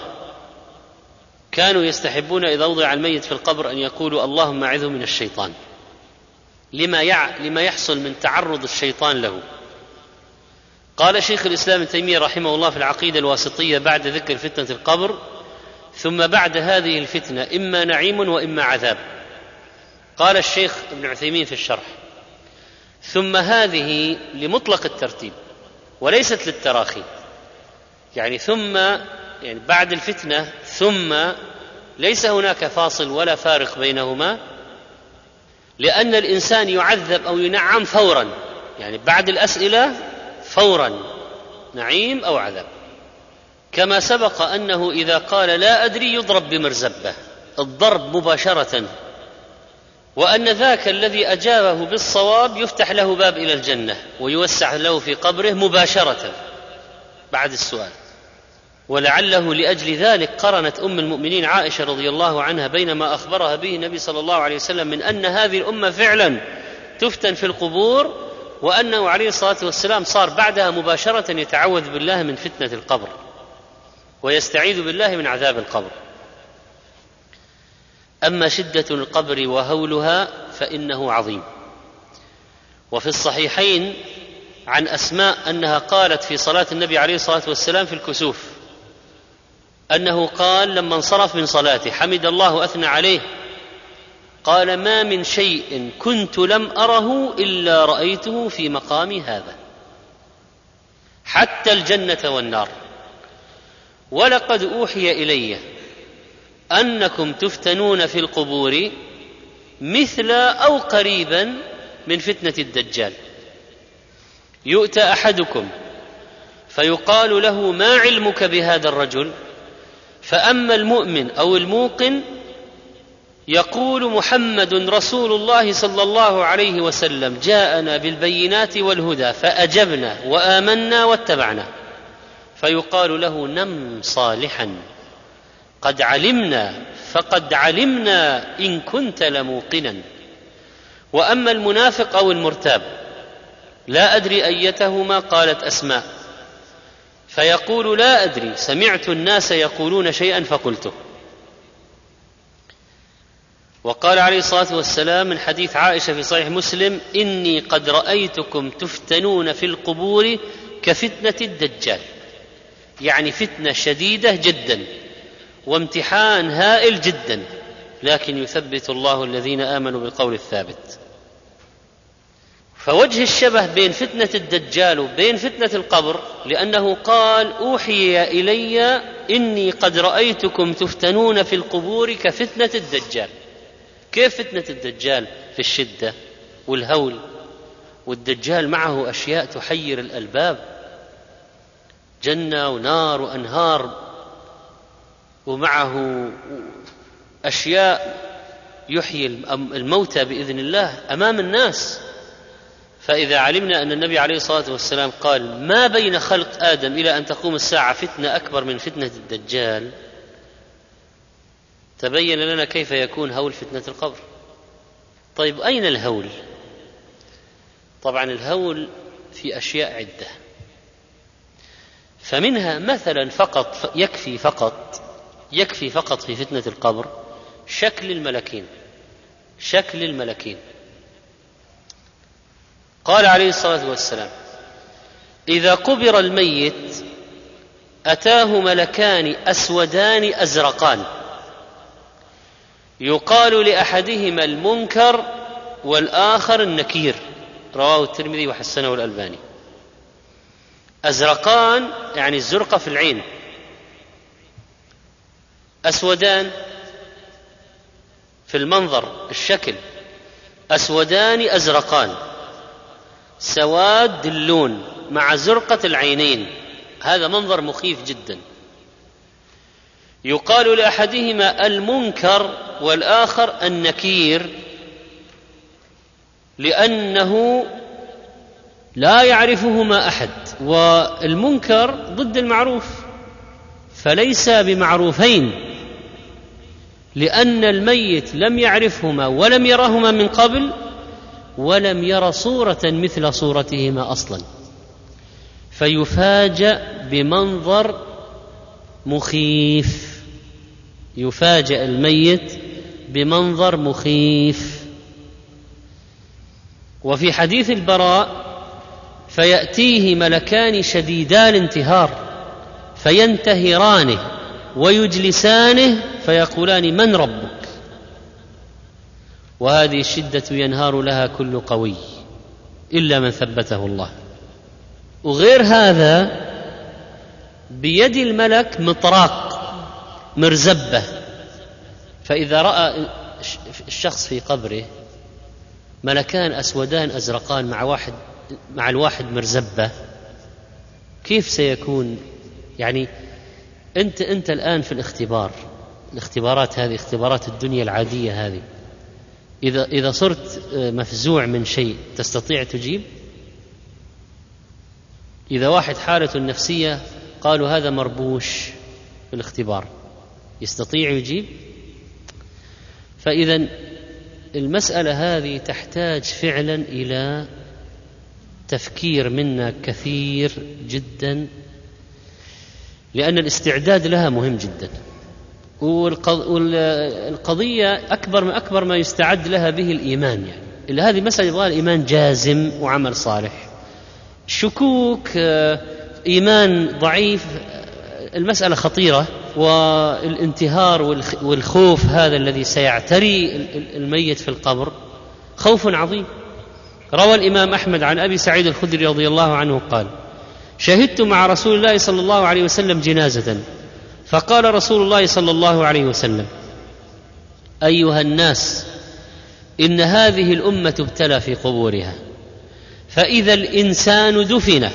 كانوا يستحبون إذا وضع الميت في القبر أن يقولوا اللهم أعذه من الشيطان. لما يع... لما يحصل من تعرض الشيطان له. قال شيخ الإسلام ابن تيمية رحمه الله في العقيدة الواسطية بعد ذكر فتنة القبر ثم بعد هذه الفتنة إما نعيم وإما عذاب. قال الشيخ ابن عثيمين في الشرح. ثم هذه لمطلق الترتيب وليست للتراخي. يعني ثم يعني بعد الفتنة ثم ليس هناك فاصل ولا فارق بينهما لأن الإنسان يعذب أو ينعم فورا. يعني بعد الأسئلة فورا نعيم أو عذاب. كما سبق أنه إذا قال لا أدري يضرب بمرزبة الضرب مباشرة وأن ذاك الذي أجابه بالصواب يفتح له باب إلى الجنة ويوسع له في قبره مباشرة. بعد السؤال. ولعله لأجل ذلك قرنت أم المؤمنين عائشة رضي الله عنها بين ما أخبرها به النبي صلى الله عليه وسلم من أن هذه الأمة فعلا تفتن في القبور وأنه عليه الصلاة والسلام صار بعدها مباشرة يتعوذ بالله من فتنة القبر ويستعيذ بالله من عذاب القبر. أما شدة القبر وهولها فإنه عظيم. وفي الصحيحين عن أسماء أنها قالت في صلاة النبي عليه الصلاة والسلام في الكسوف أنه قال لما انصرف من صلاته حمد الله واثنى عليه قال ما من شيء كنت لم أره إلا رأيته في مقامي هذا. حتى الجنة والنار. ولقد أوحي إلي أنكم تفتنون في القبور مثل أو قريبا من فتنة الدجال. يؤتى أحدكم فيقال له ما علمك بهذا الرجل؟ فأما المؤمن أو الموقن يقول محمد رسول الله صلى الله عليه وسلم جاءنا بالبينات والهدى فأجبنا وآمنا واتبعنا. فيقال له نم صالحا. قد علمنا فقد علمنا إن كنت لموقنا. وأما المنافق أو المرتاب لا أدري أيتهما قالت أسماء. فيقول لا أدري سمعت الناس يقولون شيئا فقلته وقال عليه الصلاة والسلام من حديث عائشة في صحيح مسلم إني قد رأيتكم تفتنون في القبور كفتنة الدجال. يعني فتنة شديدة جدا وامتحان هائل جدا لكن يثبت الله الذين آمنوا بالقول الثابت. فوجه الشبه بين فتنة الدجال وبين فتنة القبر لأنه قال أوحي إلي إني قد رأيتكم تفتنون في القبور كفتنة الدجال. كيف فتنة الدجال في الشدة والهول؟ والدجال معه أشياء تحير الألباب جنة ونار وأنهار ومعه أشياء يحيي الموتى بإذن الله أمام الناس. فإذا علمنا أن النبي عليه الصلاة والسلام قال ما بين خلق آدم إلى أن تقوم الساعة فتنة أكبر من فتنة الدجال؟ تبين لنا كيف يكون هول فتنة القبر. طيب أين الهول؟ طبعا الهول في أشياء عدة. فمنها مثلا فقط يكفي فقط يكفي فقط في فتنة القبر شكل الملكين شكل الملكين. قال عليه الصلاة والسلام إذا قبر الميت أتاه ملكان أسودان أزرقان. يقال لأحدهما المنكر والآخر النكير. رواه الترمذي وحسنه الألباني. أزرقان يعني الزرقة في العين. أسودان في المنظر الشكل. أسودان أزرقان. سواد اللون مع زرقة العينين. هذا منظر مخيف جدا. يقال لأحدهما المنكر والآخر النكير لأنه لا يعرفهما أحد والمنكر ضد المعروف فليس بمعروفين لأن الميت لم يعرفهما ولم يرهما من قبل ولم ير صورة مثل صورتهما أصلا. فيفاجأ بمنظر مخيف يفاجأ الميت بمنظر مخيف. وفي حديث البراء فيأتيه ملكان شديدا الانتهار فينتهرانه ويجلسانه فيقولان من ربك؟ وهذه الشدة ينهار لها كل قوي إلا من ثبته الله. وغير هذا بيد الملك مطراق مرزبة فإذا رأى الشخص في قبره ملكان أسودان أزرقان مع واحد مع الواحد مرزبة كيف سيكون يعني أنت أنت الآن في الاختبار الاختبارات هذه اختبارات الدنيا العادية هذه إذا إذا صرت مفزوع من شيء تستطيع تجيب؟ إذا واحد حالته النفسية قالوا هذا مربوش في الاختبار يستطيع يجيب؟ فإذا المسألة هذه تحتاج فعلا إلى تفكير منا كثير جدا لأن الاستعداد لها مهم جدا. والقضية أكبر ما أكبر ما يستعد لها به الإيمان يعني. هذه مسألة يبغى الإيمان جازم وعمل صالح. شكوك آه، إيمان ضعيف المسألة خطيرة والانتهار والخوف هذا الذي سيعتري الميت في القبر خوف عظيم. روى الإمام أحمد عن أبي سعيد الخدري رضي الله عنه قال شهدت مع رسول الله صلى الله عليه وسلم جنازة فقال رسول الله صلى الله عليه وسلم أيها الناس إن هذه الأمة ابتلى في قبورها فإذا الإنسان دفن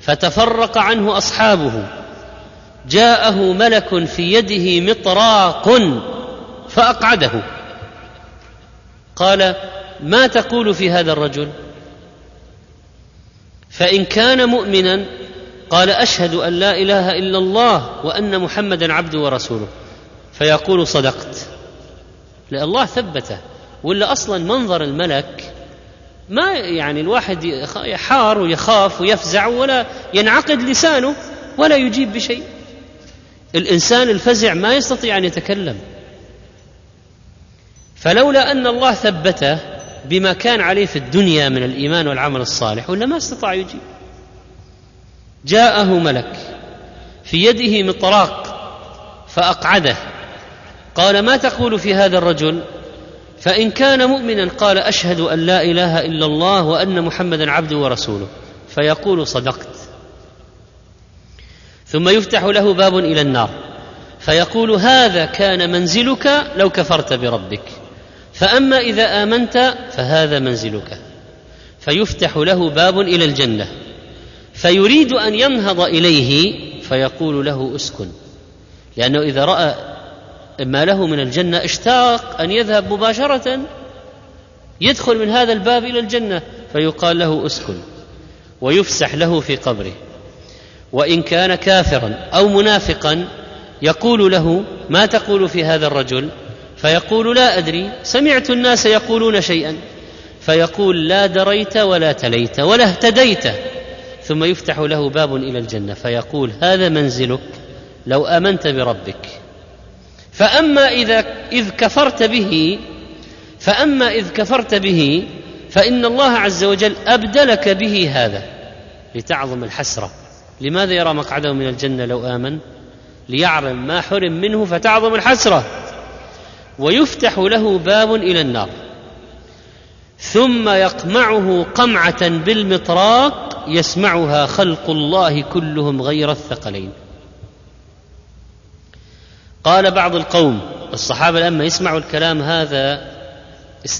فتفرق عنه أصحابه جاءه ملك في يده مطراق فأقعده. قال ما تقول في هذا الرجل؟ فإن كان مؤمنا قال أشهد أن لا إله إلا الله وأن محمدا عبده ورسوله. فيقول صدقت. لأن الله ثبته. ولا أصلا منظر الملك ما يعني الواحد يحار ويخاف ويفزع ولا ينعقد لسانه ولا يجيب بشيء. الإنسان الفزع ما يستطيع أن يتكلم. فلولا أن الله ثبته بما كان عليه في الدنيا من الإيمان والعمل الصالح ولا ما استطاع يجيب. جاءه ملك في يده مطراق فأقعده. قال ما تقول في هذا الرجل؟ فإن كان مؤمنا قال أشهد أن لا إله إلا الله وأن محمدا عبده ورسوله. فيقول صدقت. ثم يفتح له باب إلى النار. فيقول هذا كان منزلك لو كفرت بربك. فأما إذا آمنت فهذا منزلك. فيفتح له باب إلى الجنة. فيريد أن ينهض إليه فيقول له اسكن. لأنه إذا رأى ما له من الجنة اشتاق أن يذهب مباشرة يدخل من هذا الباب إلى الجنة فيقال له اسكن. ويفسح له في قبره. وإن كان كافرا أو منافقا يقول له ما تقول في هذا الرجل؟ فيقول لا أدري سمعت الناس يقولون شيئا. فيقول لا دريت ولا تليت ولا اهتديت. ثم يفتح له باب إلى الجنة فيقول هذا منزلك لو آمنت بربك. فأما إذا إذ كفرت به فأما إذ كفرت به فإن الله عز وجل أبدلك به هذا لتعظم الحسرة. لماذا يرى مقعده من الجنة لو آمن؟ ليعلم ما حرم منه فتعظم الحسرة. ويفتح له باب إلى النار. ثم يقمعه قمعة بالمطراق يسمعها خلق الله كلهم غير الثقلين. قال بعض القوم الصحابة لما يسمعوا الكلام هذا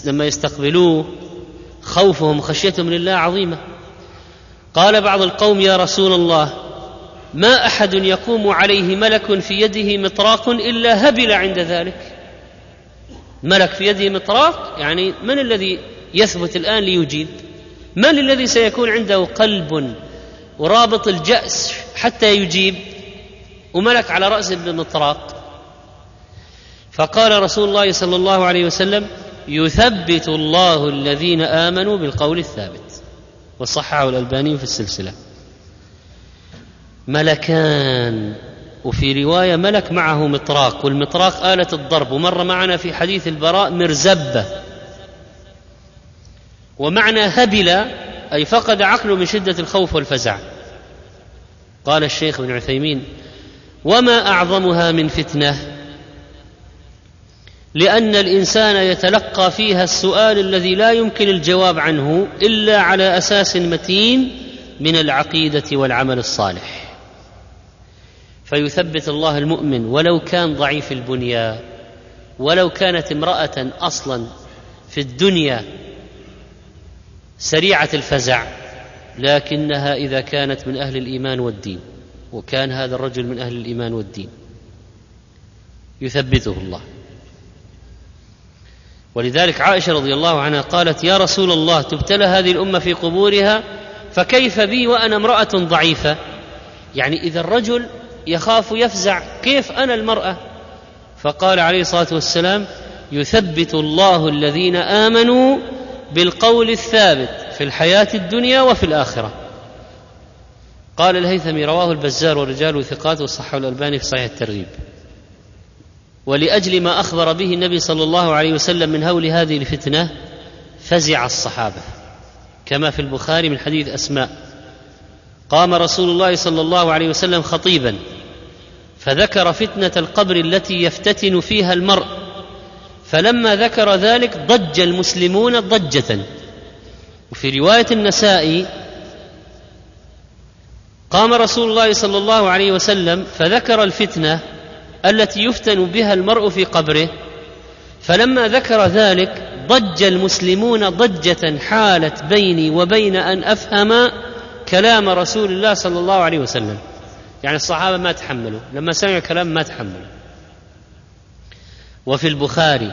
لما يستقبلوه خوفهم خشيتهم لله عظيمة. قال بعض القوم يا رسول الله ما أحد يقوم عليه ملك في يده مطراق إلا هبل عند ذلك. ملك في يده مطراق يعني من الذي يثبت الآن ليجيب؟ من الذي سيكون عنده قلب ورابط الجأس حتى يجيب؟ وملك على رأسه بمطراق فقال رسول الله صلى الله عليه وسلم يثبت الله الذين آمنوا بالقول الثابت. وصححه الألباني في السلسلة. ملكان وفي رواية ملك معه مطراق والمطراق آلة الضرب ومر معنا في حديث البراء مرزبة. ومعنى هبل أي فقد عقله من شدة الخوف والفزع. قال الشيخ ابن عثيمين وما أعظمها من فتنة لأن الإنسان يتلقى فيها السؤال الذي لا يمكن الجواب عنه إلا على أساس متين من العقيدة والعمل الصالح. فيثبت الله المؤمن ولو كان ضعيف البنية ولو كانت امرأة أصلا في الدنيا سريعة الفزع لكنها إذا كانت من أهل الإيمان والدين وكان هذا الرجل من أهل الإيمان والدين. يثبته الله. ولذلك عائشة رضي الله عنها قالت يا رسول الله تبتلى هذه الأمة في قبورها فكيف بي وأنا امرأة ضعيفة؟ يعني إذا الرجل يخاف يفزع كيف أنا المرأة؟ فقال عليه الصلاة والسلام يثبت الله الذين آمنوا بالقول الثابت في الحياة الدنيا وفي الآخرة. قال الهيثمي رواه البزار ورجال ثقات والصحة الألباني في صحيح الترغيب. ولأجل ما أخبر به النبي صلى الله عليه وسلم من هول هذه الفتنة فزع الصحابة كما في البخاري من حديث أسماء. قام رسول الله صلى الله عليه وسلم خطيبا فذكر فتنة القبر التي يفتتن فيها المرء. فلما ذكر ذلك ضج المسلمون ضجة. وفي رواية النسائي قام رسول الله صلى الله عليه وسلم فذكر الفتنة التي يفتن بها المرء في قبره فلما ذكر ذلك ضج المسلمون ضجة حالت بيني وبين أن أفهم كلام رسول الله صلى الله عليه وسلم. يعني الصحابة ما تحملوا لما سمعوا كلام ما تحملوا. وفي البخاري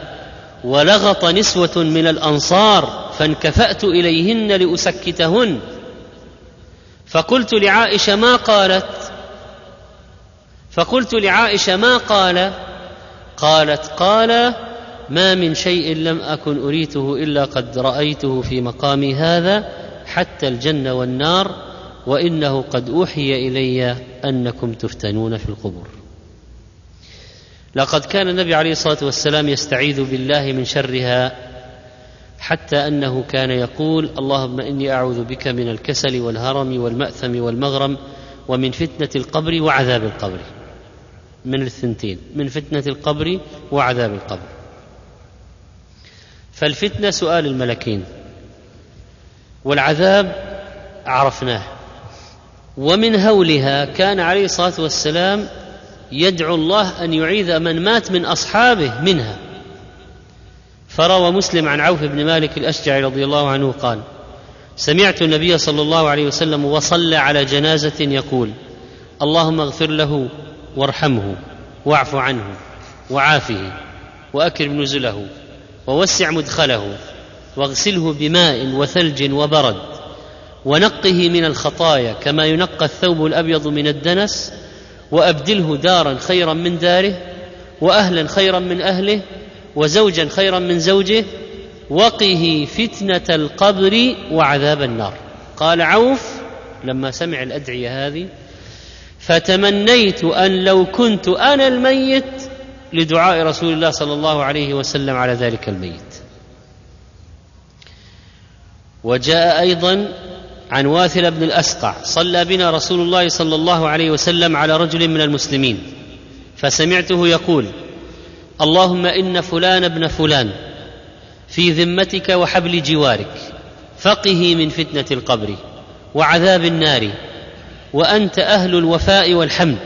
ولغط نسوة من الأنصار فانكفأت إليهن لأسكتهن. فقلت لعائشة ما قالت؟ فقلت لعائشة ما قال؟ قالت قال ما من شيء لم أكن أريته إلا قد رأيته في مقامي هذا حتى الجنة والنار وإنه قد أوحي إلي أنكم تفتنون في القبور. لقد كان النبي عليه الصلاة والسلام يستعيذ بالله من شرها حتى أنه كان يقول اللهم إني أعوذ بك من الكسل والهرم والمأثم والمغرم ومن فتنة القبر وعذاب القبر. من الثنتين من فتنة القبر وعذاب القبر. فالفتنة سؤال الملكين والعذاب عرفناه. ومن هولها كان عليه الصلاة والسلام يدعو الله أن يعيذ من مات من أصحابه منها. فروى مسلم عن عوف بن مالك الأشجعي رضي الله عنه قال سمعت النبي صلى الله عليه وسلم وصلى على جنازة يقول اللهم اغفر له وارحمه واعف عنه وعافه وأكرم نزله ووسع مدخله واغسله بماء وثلج وبرد ونقه من الخطايا كما ينقى الثوب الأبيض من الدنس وأبدله دارا خيرا من داره وأهلا خيرا من أهله وزوجا خيرا من زوجه وقه فتنة القبر وعذاب النار. قال عوف لما سمع الأدعية هذه فتمنيت أن لو كنت أنا الميت لدعاء رسول الله صلى الله عليه وسلم على ذلك الميت. وجاء أيضا عن واثل بن الأسقع صلى بنا رسول الله صلى الله عليه وسلم على رجل من المسلمين فسمعته يقول اللهم إن فلان ابن فلان في ذمتك وحبل جوارك فقه من فتنة القبر وعذاب النار وأنت أهل الوفاء والحمد.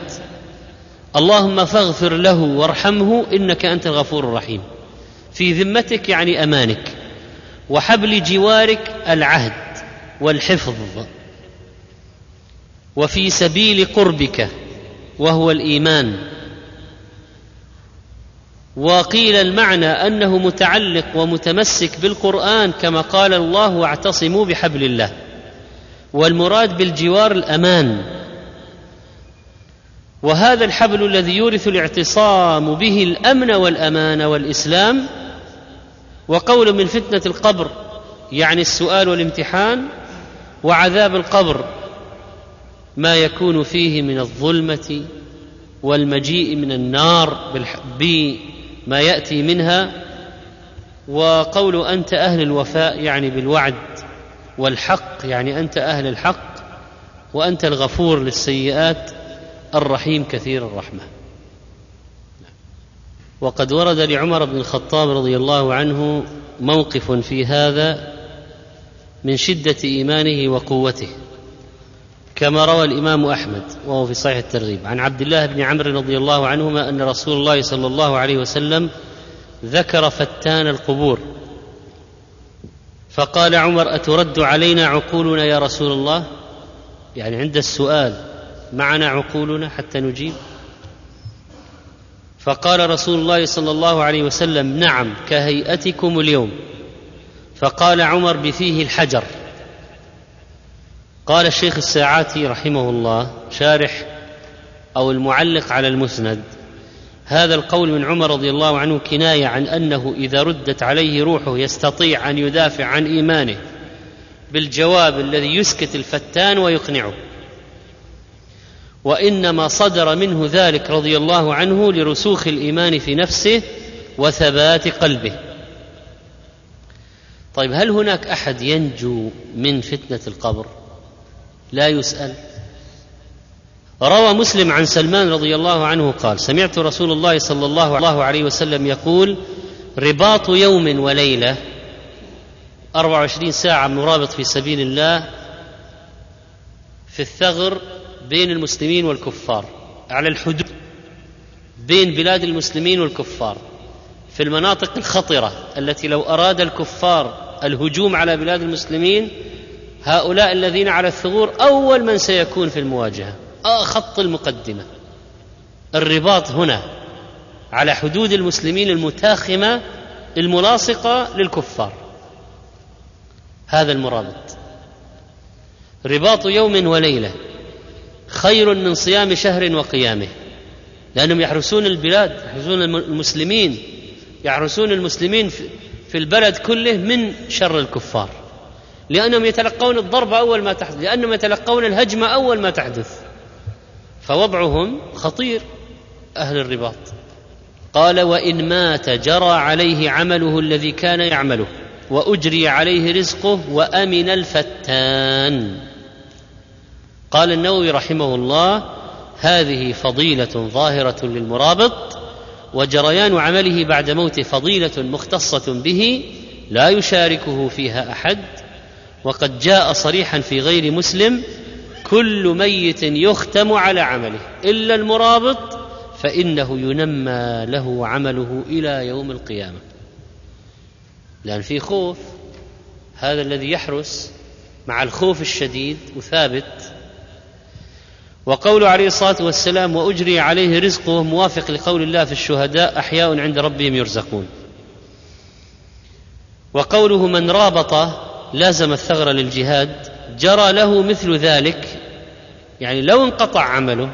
اللهم فاغفر له وارحمه إنك أنت الغفور الرحيم. في ذمتك يعني أمانك. وحبل جوارك العهد والحفظ. وفي سبيل قربك وهو الإيمان. وقيل المعنى أنه متعلق ومتمسك بالقرآن كما قال الله واعتصموا بحبل الله. والمراد بالجوار الأمان. وهذا الحبل الذي يورث الاعتصام به الأمن والأمان والإسلام. وقول من فتنة القبر يعني السؤال والامتحان وعذاب القبر ما يكون فيه من الظلمة والمجيء من النار ما يأتي منها. وقول أنت أهل الوفاء يعني بالوعد. والحق يعني أنت أهل الحق وأنت الغفور للسيئات الرحيم كثير الرحمة. وقد ورد لعمر بن الخطاب رضي الله عنه موقف في هذا من شدة إيمانه وقوته كما روى الإمام أحمد وهو في صحيح الترغيب. عن عبد الله بن عمرو رضي الله عنهما أن رسول الله صلى الله عليه وسلم ذكر فتان القبور فقال عمر أترد علينا عقولنا يا رسول الله؟ يعني عند السؤال معنا عقولنا حتى نجيب؟ فقال رسول الله صلى الله عليه وسلم نعم كهيئتكم اليوم. فقال عمر بفيه الحجر. قال الشيخ الساعاتي رحمه الله شارح أو المعلق على المسند هذا القول من عمر رضي الله عنه كناية عن أنه إذا ردت عليه روحه يستطيع أن يدافع عن إيمانه بالجواب الذي يسكت الفتان ويقنعه. وإنما صدر منه ذلك رضي الله عنه لرسوخ الإيمان في نفسه وثبات قلبه. طيب هل هناك أحد ينجو من فتنة القبر؟ لا يسأل. روى مسلم عن سلمان رضي الله عنه قال سمعت رسول الله صلى الله عليه وسلم يقول رباط يوم وليلة 24 ساعة مرابط في سبيل الله في الثغر بين المسلمين والكفار على الحدود بين بلاد المسلمين والكفار في المناطق الخطرة التي لو أراد الكفار الهجوم على بلاد المسلمين هؤلاء الذين على الثغور أول من سيكون في المواجهة. خط المقدمة. الرباط هنا على حدود المسلمين المتاخمة الملاصقة للكفار. هذا المرابط. رباط يوم وليلة خير من صيام شهر وقيامه. لأنهم يحرسون البلاد يحرسون المسلمين يحرسون المسلمين في البلد كله من شر الكفار. لأنهم يتلقون الضربه أول ما تحدث لأنهم يتلقون الهجمه أول ما تحدث. فوضعهم خطير أهل الرباط. قال وإن مات جرى عليه عمله الذي كان يعمله وأجري عليه رزقه وأمن الفتان. قال النووي رحمه الله هذه فضيلة ظاهرة للمرابط وجريان عمله بعد موته فضيلة مختصة به لا يشاركه فيها أحد وقد جاء صريحا في غير مسلم كل ميت يختم على عمله. إلا المرابط فإنه ينمى له عمله إلى يوم القيامة. لأن في خوف هذا الذي يحرس مع الخوف الشديد وثابت. وقول عليه الصلاة والسلام وأجري عليه رزقه موافق لقول الله في الشهداء أحياء عند ربهم يرزقون. وقوله من رابط لازم الثغر للجهاد. جرى له مثل ذلك يعني لو انقطع عمله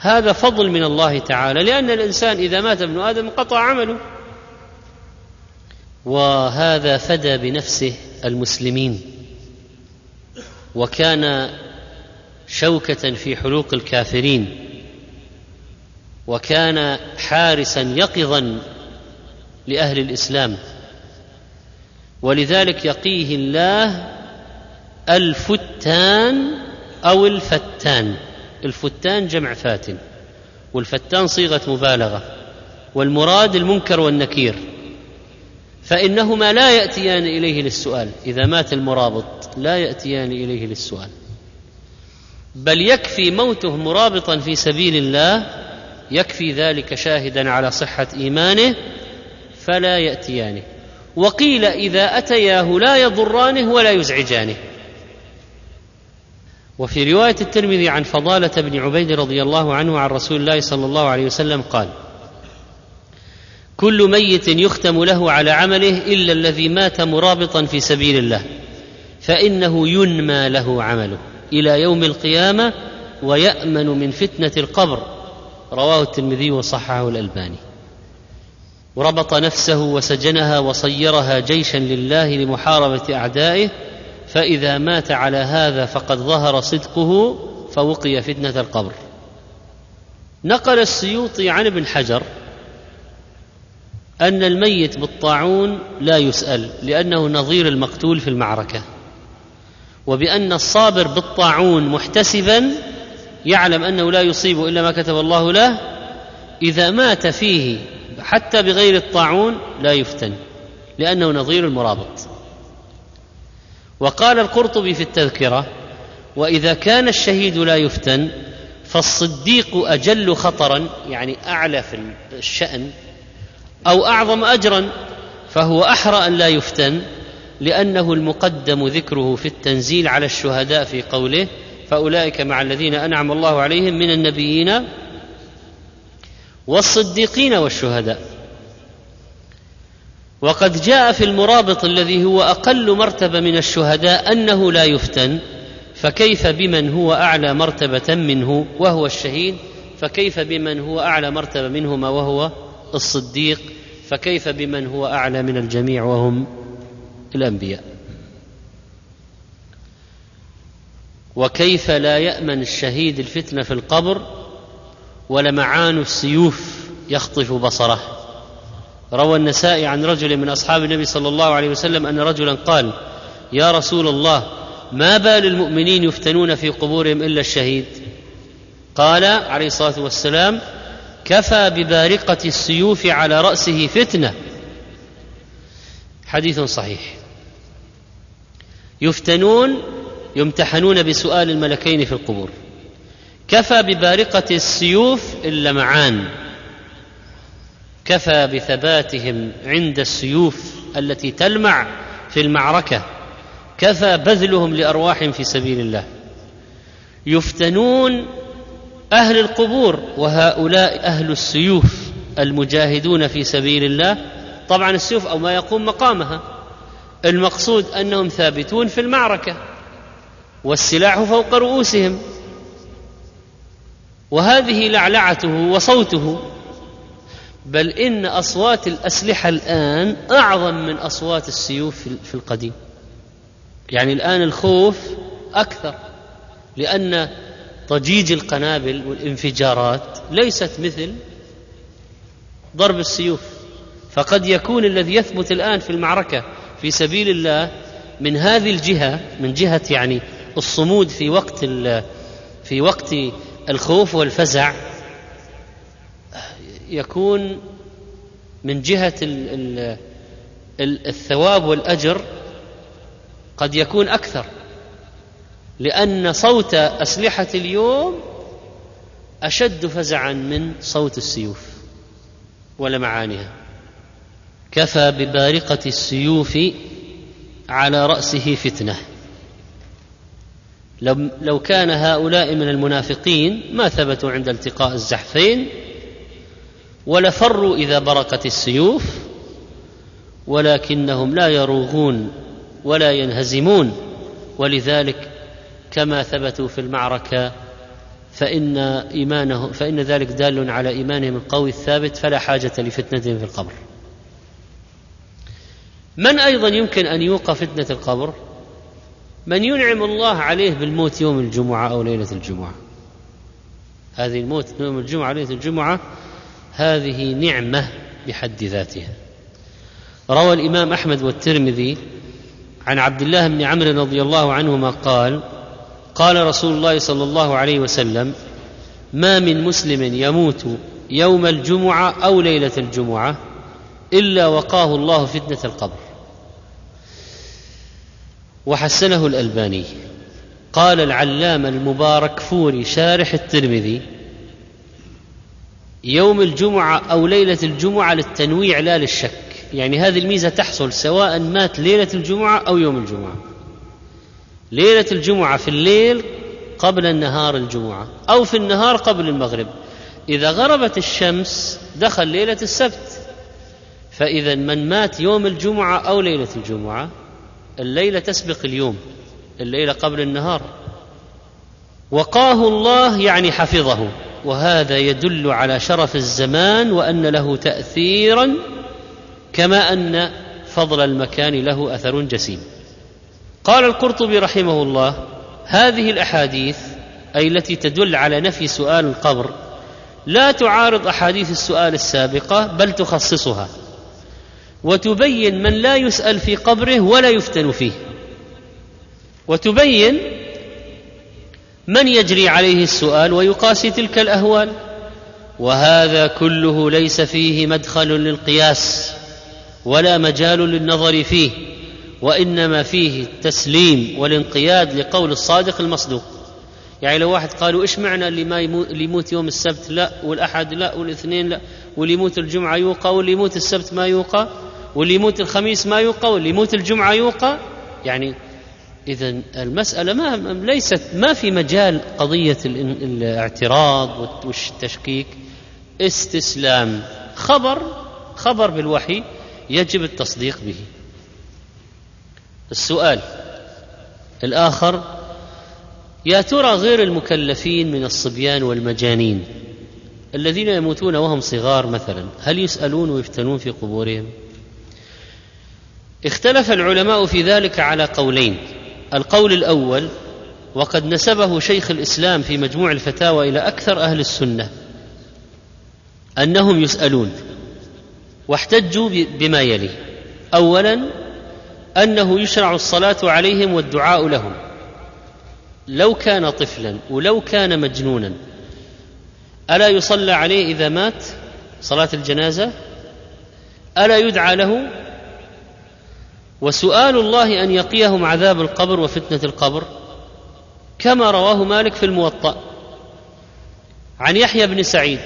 هذا فضل من الله تعالى لأن الإنسان إذا مات ابن آدم انقطع عمله. وهذا فدى بنفسه المسلمين. وكان شوكة في حلوق الكافرين. وكان حارسا يقظا لأهل الإسلام. ولذلك يقيه الله الفتان أو الفتان. الفتان جمع فاتن والفتان صيغة مبالغة. والمراد المنكر والنكير. فإنهما لا يأتيان إليه للسؤال. إذا مات المرابط لا يأتيان إليه للسؤال. بل يكفي موته مرابطا في سبيل الله يكفي ذلك شاهدا على صحة إيمانه فلا يأتيانه. وقيل إذا أتياه لا يضرانه ولا يزعجانه. وفي رواية الترمذي عن فضالة بن عبيد رضي الله عنه عن رسول الله صلى الله عليه وسلم قال: كل ميت يختم له على عمله إلا الذي مات مرابطا في سبيل الله فإنه ينمى له عمله إلى يوم القيامة ويأمن من فتنة القبر. رواه الترمذي وصححه الألباني. وربط نفسه وسجنها وصيرها جيشا لله لمحاربة أعدائه فإذا مات على هذا فقد ظهر صدقه فوقي فتنة القبر. نقل السيوطي عن ابن حجر أن الميت بالطاعون لا يسأل لأنه نظير المقتول في المعركة. وبأن الصابر بالطاعون محتسبا يعلم أنه لا يصيب إلا ما كتب الله له إذا مات فيه حتى بغير الطاعون لا يفتن لأنه نظير المرابط. وقال القرطبي في التذكرة وإذا كان الشهيد لا يفتن فالصديق أجل خطرا يعني أعلى في الشأن أو أعظم اجرا فهو أحرى أن لا يفتن لأنه المقدم ذكره في التنزيل على الشهداء في قوله فأولئك مع الذين أنعم الله عليهم من النبيين والصديقين والشهداء. وقد جاء في المرابط الذي هو أقل مرتبة من الشهداء أنه لا يفتن فكيف بمن هو أعلى مرتبة منه وهو الشهيد؟ فكيف بمن هو أعلى مرتبة منهما وهو الصديق؟ فكيف بمن هو أعلى من الجميع وهم الأنبياء؟ وكيف لا يأمن الشهيد الفتنة في القبر ولمعان السيوف يخطف بصره؟ روى النسائي عن رجل من أصحاب النبي صلى الله عليه وسلم أن رجلا قال يا رسول الله ما بال المؤمنين يفتنون في قبورهم إلا الشهيد؟ قال عليه الصلاة والسلام كفى ببارقة السيوف على رأسه فتنة. حديث صحيح. يفتنون يمتحنون بسؤال الملكين في القبور. كفى ببارقة السيوف اللمعان كفى بثباتهم عند السيوف التي تلمع في المعركة. كفى بذلهم لأرواحهم في سبيل الله. يفتنون أهل القبور وهؤلاء أهل السيوف المجاهدون في سبيل الله. طبعا السيوف أو ما يقوم مقامها. المقصود أنهم ثابتون في المعركة والسلاح فوق رؤوسهم. وهذه لعلعته وصوته. بل إن أصوات الأسلحة الآن أعظم من أصوات السيوف في القديم. يعني الآن الخوف أكثر لأن ضجيج القنابل والانفجارات ليست مثل ضرب السيوف. فقد يكون الذي يثبت الآن في المعركة في سبيل الله من هذه الجهة من جهة يعني الصمود في وقت في وقت الخوف والفزع يكون من جهة الثواب والأجر قد يكون أكثر لأن صوت أسلحة اليوم أشد فزعا من صوت السيوف ولمعانها كفى ببارقة السيوف على رأسه فتنة. لو كان هؤلاء من المنافقين ما ثبتوا عند التقاء الزحفين ولفروا إذا برقت السيوف ولكنهم لا يروغون ولا ينهزمون ولذلك كما ثبتوا في المعركة فإن إيمانه فإن ذلك دال على إيمانهم القوي الثابت فلا حاجة لفتنتهم في القبر. من أيضا يمكن أن يوقى فتنة القبر؟ من ينعم الله عليه بالموت يوم الجمعة أو ليلة الجمعة. هذه الموت يوم الجمعة ليلة الجمعة هذه نعمة بحد ذاتها. روى الإمام أحمد والترمذي عن عبد الله بن عمرو رضي الله عنهما قال: قال رسول الله صلى الله عليه وسلم ما من مسلم يموت يوم الجمعة أو ليلة الجمعة إلا وقاه الله فتنة القبر وحسنه الألباني قال العلامة المبارك فوري شارح الترمذي يوم الجمعة أو ليلة الجمعة للتنويع لا للشك. يعني هذه الميزة تحصل سواء مات ليلة الجمعة أو يوم الجمعة. ليلة الجمعة في الليل قبل النهار الجمعة أو في النهار قبل المغرب. إذا غربت الشمس دخل ليلة السبت. فإذا من مات يوم الجمعة أو ليلة الجمعة الليلة تسبق اليوم الليلة قبل النهار. وقاه الله يعني حفظه. وهذا يدل على شرف الزمان وأن له تأثيرا كما أن فضل المكان له أثر جسيم. قال القرطبي رحمه الله هذه الأحاديث أي التي تدل على نفي سؤال القبر لا تعارض أحاديث السؤال السابقة بل تخصصها وتبين من لا يسأل في قبره ولا يفتن فيه. وتبين من يجري عليه السؤال ويقاسي تلك الأهوال؟ وهذا كله ليس فيه مدخل للقياس ولا مجال للنظر فيه وإنما فيه التسليم والانقياد لقول الصادق المصدوق. يعني لو واحد قالوا إيش معنى اللي ما يموت اللي يموت يوم السبت؟ لا والأحد لا والإثنين لا واللي يموت الجمعة يوقى واللي يموت السبت ما يوقى واللي يموت الخميس ما يوقى واللي يموت الجمعة يوقى؟ يعني إذا المسألة ما ليست ما في مجال قضية الاعتراض والتشكيك. استسلام. خبر خبر بالوحي يجب التصديق به. السؤال الآخر يا ترى غير المكلفين من الصبيان والمجانين الذين يموتون وهم صغار مثلا هل يسألون ويفتنون في قبورهم؟ اختلف العلماء في ذلك على قولين. القول الأول وقد نسبه شيخ الإسلام في مجموع الفتاوى إلى أكثر أهل السنة أنهم يسألون واحتجوا بما يلي. اولا أنه يشرع الصلاة عليهم والدعاء لهم. لو كان طفلا ولو كان مجنونا ألا يصلى عليه إذا مات؟ صلاة الجنازة. ألا يدعى له؟ وسؤال الله أن يقيهم عذاب القبر وفتنة القبر كما رواه مالك في الموطأ عن يحيى بن سعيد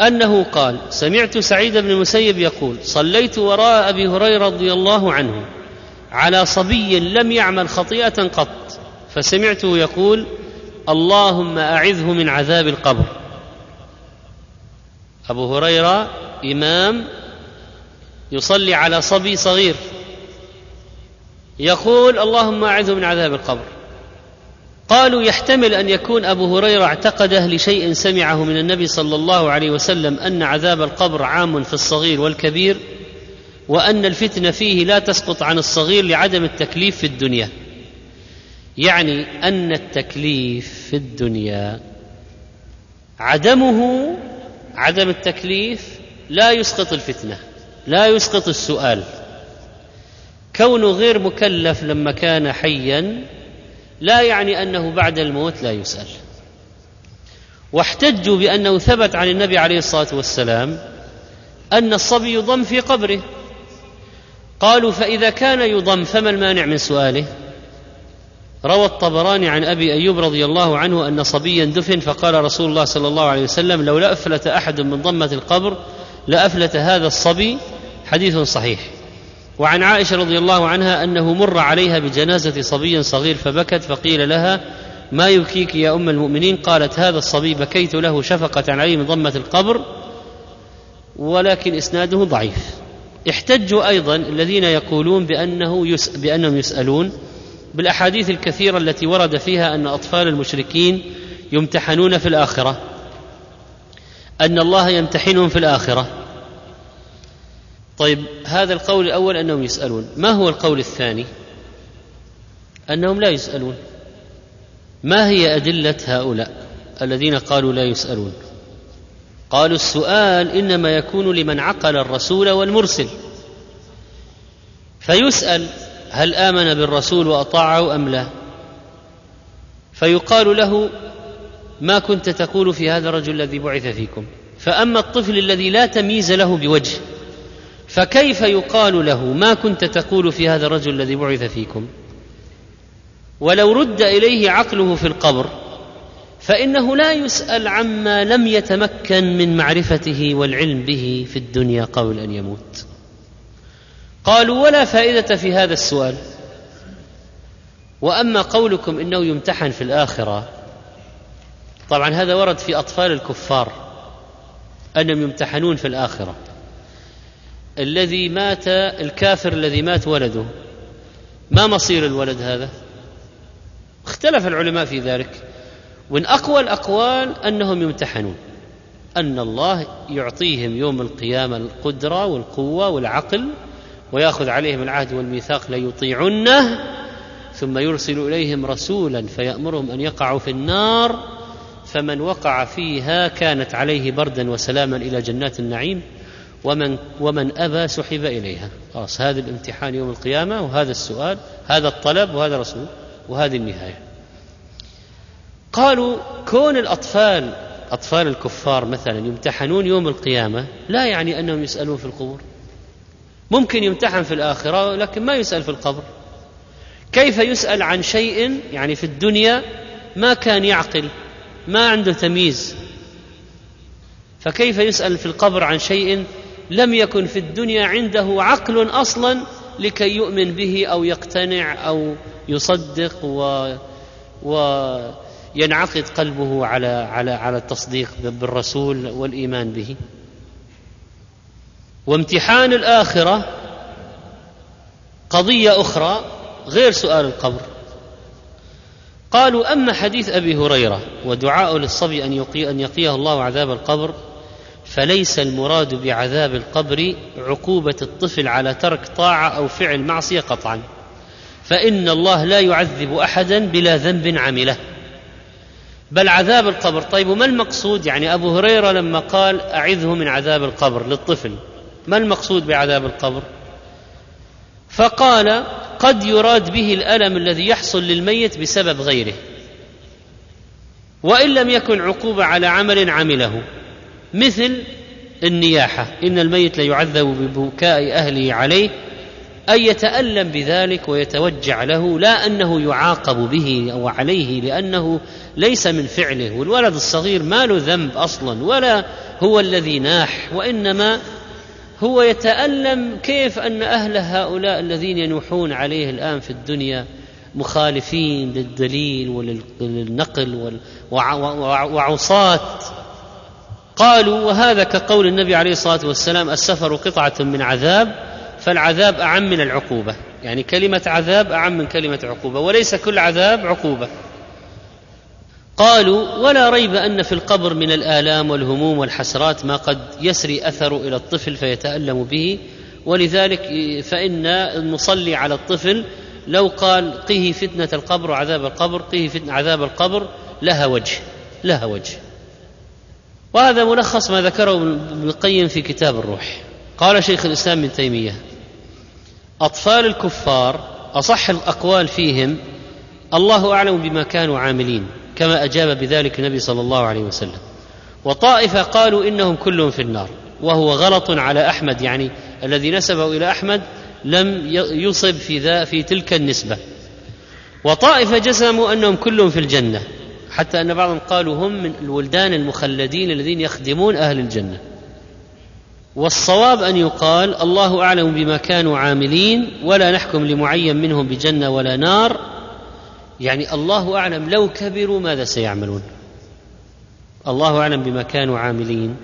أنه قال سمعت سعيد بن المسيب يقول صليت وراء أبي هريرة رضي الله عنه على صبي لم يعمل خطيئة قط فسمعته يقول اللهم أعذه من عذاب القبر. أبو هريرة إمام يصلي على صبي صغير يقول اللهم اعذه من عذاب القبر. قالوا يحتمل أن يكون أبو هريرة اعتقده لشيء سمعه من النبي صلى الله عليه وسلم أن عذاب القبر عام في الصغير والكبير وأن الفتنة فيه لا تسقط عن الصغير لعدم التكليف في الدنيا. يعني أن التكليف في الدنيا عدمه عدم التكليف لا يسقط الفتنة لا يسقط السؤال. كونه غير مكلف لما كان حيا لا يعني أنه بعد الموت لا يسأل. واحتجوا بأنه ثبت عن النبي عليه الصلاة والسلام أن الصبي يضم في قبره. قالوا فإذا كان يضم فما المانع من سؤاله؟ روى الطبراني عن أبي أيوب رضي الله عنه أن صبيا دفن فقال رسول الله صلى الله عليه وسلم لو لا أفلت أحد من ضمة القبر لأفلت هذا الصبي حديث صحيح. وعن عائشة رضي الله عنها أنه مر عليها بجنازة صبي صغير فبكت فقيل لها ما يبكيك يا أم المؤمنين؟ قالت هذا الصبي بكيت له شفقة عليه من ضمة القبر ولكن إسناده ضعيف. احتجوا أيضا الذين يقولون بأنه يس بأنهم يسألون بالأحاديث الكثيرة التي ورد فيها أن أطفال المشركين يمتحنون في الآخرة أن الله يمتحنهم في الآخرة طيب هذا القول الأول أنهم يسألون. ما هو القول الثاني؟ أنهم لا يسألون. ما هي أدلة هؤلاء الذين قالوا لا يسألون؟ قالوا السؤال إنما يكون لمن عقل الرسول والمرسل. فيسأل هل آمن بالرسول وأطاعه أم لا؟ فيقال له ما كنت تقول في هذا الرجل الذي بعث فيكم. فأما الطفل الذي لا تمييز له بوجه فكيف يقال له ما كنت تقول في هذا الرجل الذي بعث فيكم؟ ولو رد إليه عقله في القبر فإنه لا يسأل عما لم يتمكن من معرفته والعلم به في الدنيا قبل أن يموت. قالوا ولا فائدة في هذا السؤال. وأما قولكم إنه يمتحن في الآخرة طبعا هذا ورد في أطفال الكفار أنهم يمتحنون في الآخرة. الذي مات الكافر الذي مات ولده. ما مصير الولد هذا؟ اختلف العلماء في ذلك. ومن أقوى الأقوال أنهم يمتحنون. أن الله يعطيهم يوم القيامة القدرة والقوة والعقل ويأخذ عليهم العهد والميثاق ليطيعنه ثم يرسل إليهم رسولا فيأمرهم أن يقعوا في النار فمن وقع فيها كانت عليه بردا وسلاما إلى جنات النعيم. ومن ومن أبى سحب إليها. خلاص هذا الامتحان يوم القيامة وهذا السؤال هذا الطلب وهذا رسول وهذه النهاية. قالوا كون الأطفال أطفال الكفار مثلا يمتحنون يوم القيامة لا يعني أنهم يسألون في القبور. ممكن يمتحن في الآخرة لكن ما يسأل في القبر. كيف يسأل عن شيء؟ يعني في الدنيا ما كان يعقل ما عنده تمييز. فكيف يسأل في القبر عن شيء؟ لم يكن في الدنيا عنده عقل أصلا لكي يؤمن به أو يقتنع أو يصدق و وينعقد قلبه على على على التصديق بالرسول والإيمان به. وامتحان الآخرة قضية أخرى غير سؤال القبر. قالوا أما حديث أبي هريرة ودعاء للصبي أن يقي أن يقيه الله عذاب القبر فليس المراد بعذاب القبر عقوبة الطفل على ترك طاعة أو فعل معصية قطعا. فإن الله لا يعذب أحدا بلا ذنب عمله. بل عذاب القبر طيب وما المقصود؟ يعني أبو هريرة لما قال أعذه من عذاب القبر للطفل ما المقصود بعذاب القبر؟ فقال قد يراد به الألم الذي يحصل للميت بسبب غيره وإن لم يكن عقوبة على عمل عمله. مثل النياحة. إن الميت ليعذب ببكاء أهله عليه أن يتألم بذلك ويتوجع له لا أنه يعاقب به أو عليه لأنه ليس من فعله. والولد الصغير ما له ذنب أصلا ولا هو الذي ناح وإنما هو يتألم كيف أن أهل هؤلاء الذين ينوحون عليه الآن في الدنيا مخالفين للدليل وللنقل وعصاة قالوا وهذا كقول النبي عليه الصلاة والسلام السفر قطعة من عذاب فالعذاب أعم من العقوبة. يعني كلمة عذاب أعم من كلمة عقوبة وليس كل عذاب عقوبة. قالوا ولا ريب أن في القبر من الآلام والهموم والحسرات ما قد يسري أثر إلى الطفل فيتألم به. ولذلك فإن المصلي على الطفل لو قال قه فتنة القبر وعذاب القبر قه فتنة عذاب القبر لها وجه لها وجه. وهذا ملخص ما ذكره ابن القيم في كتاب الروح. قال شيخ الإسلام ابن تيمية أطفال الكفار أصح الأقوال فيهم الله أعلم بما كانوا عاملين كما أجاب بذلك النبي صلى الله عليه وسلم. وطائفة قالوا إنهم كلهم في النار وهو غلط على أحمد يعني الذي نسبه إلى أحمد لم يصب في ذا في تلك النسبة. وطائفة جزموا أنهم كلهم في الجنة. حتى أن بعضهم قالوا هم من الولدان المخلدين الذين يخدمون أهل الجنة. والصواب أن يقال الله أعلم بما كانوا عاملين ولا نحكم لمعين منهم بجنة ولا نار. يعني الله أعلم لو كبروا ماذا سيعملون؟ الله أعلم بما كانوا عاملين.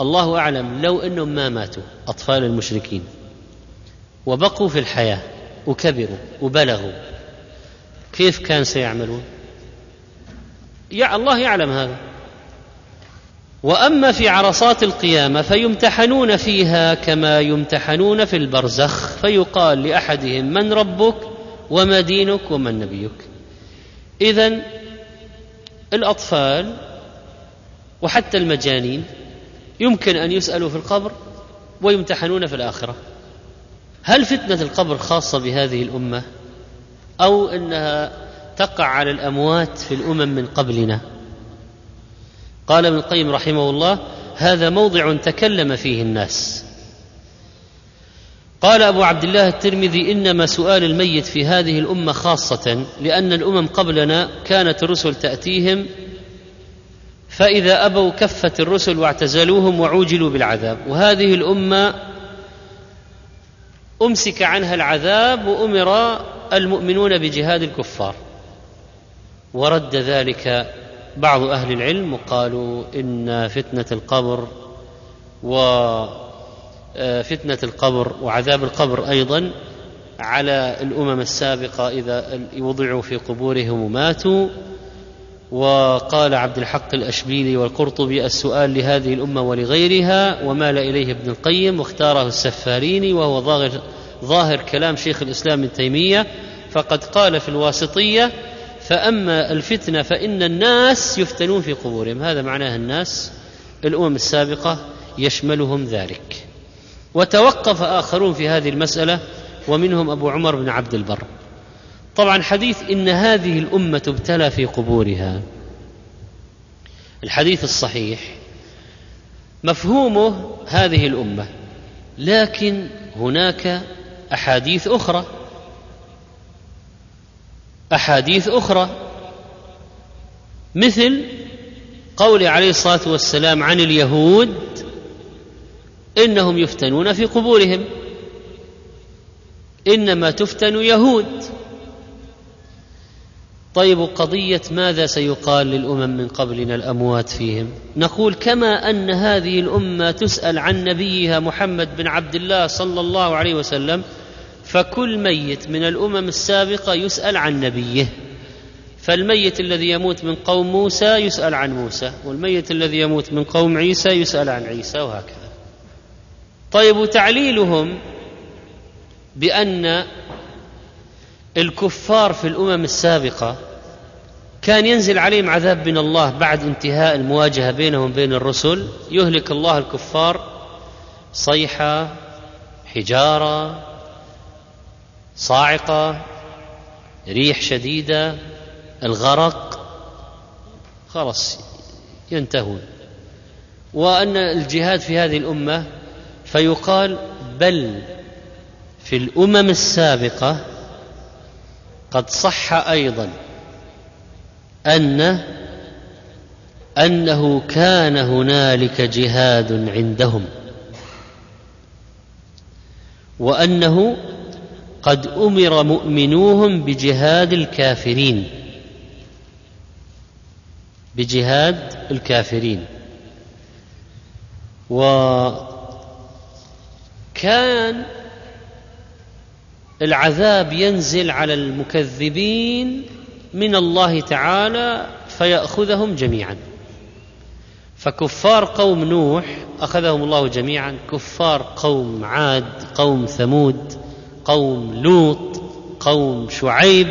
الله أعلم لو أنهم ما ماتوا أطفال المشركين. وبقوا في الحياة وكبروا وبلغوا. كيف كان سيعملون؟ يا الله يعلم هذا. وأما في عرصات القيامة فيمتحنون فيها كما يمتحنون في البرزخ فيقال لأحدهم من ربك وما دينك ومن نبيك. إذا الأطفال وحتى المجانين يمكن أن يسألوا في القبر ويمتحنون في الآخرة. هل فتنة القبر خاصة بهذه الأمة أو أنها تقع على الأموات في الأمم من قبلنا. قال ابن القيم رحمه الله هذا موضع تكلم فيه الناس. قال أبو عبد الله الترمذي إنما سؤال الميت في هذه الأمة خاصة لأن الأمم قبلنا كانت الرسل تأتيهم فإذا أبوا كفت الرسل واعتزلوهم وعوجلوا بالعذاب. وهذه الأمة أمسك عنها العذاب وأمر المؤمنون بجهاد الكفار. ورد ذلك بعض أهل العلم وقالوا إن فتنة القبر و آه، القبر وعذاب القبر أيضا على الأمم السابقة إذا وضعوا في قبورهم وماتوا. وقال عبد الحق الأشبيلي والقرطبي السؤال لهذه الأمة ولغيرها ومال إليه ابن القيم واختاره السفاريني وهو ظاهر ظاهر كلام شيخ الإسلام ابن تيمية. فقد قال في الواسطية فأما الفتنة فإن الناس يفتنون في قبورهم. هذا معناه الناس الأمم السابقة يشملهم ذلك. وتوقف آخرون في هذه المسألة ومنهم أبو عمر بن عبد البر. طبعا حديث إن هذه الأمة تبتلى في قبورها. الحديث الصحيح. مفهومه هذه الأمة. لكن هناك أحاديث أخرى. أحاديث أخرى. مثل قول عليه الصلاة والسلام عن اليهود إنهم يفتنون في قبورهم. إنما تفتن يهود. طيب قضية ماذا سيقال للأمم من قبلنا الأموات فيهم؟ نقول كما أن هذه الأمة تسأل عن نبيها محمد بن عبد الله صلى الله عليه وسلم فكل ميت من الأمم السابقة يسأل عن نبيه. فالميت الذي يموت من قوم موسى يسأل عن موسى والميت الذي يموت من قوم عيسى يسأل عن عيسى وهكذا. طيب وتعليلهم بأن الكفار في الأمم السابقة كان ينزل عليهم عذاب من الله بعد انتهاء المواجهة بينهم بين الرسل. يهلك الله الكفار صيحة حجارة صاعقة ريح شديدة الغرق خلاص ينتهون. وأن الجهاد في هذه الأمة فيقال بل في الأمم السابقة قد صح أيضا أن أنه كان هنالك جهاد عندهم وأنه قد أمر مؤمنوهم بجهاد الكافرين. بجهاد الكافرين. وكان العذاب ينزل على المكذبين من الله تعالى فيأخذهم جميعا. فكفار قوم نوح أخذهم الله جميعا. كفار قوم عاد قوم ثمود. قوم لوط قوم شعيب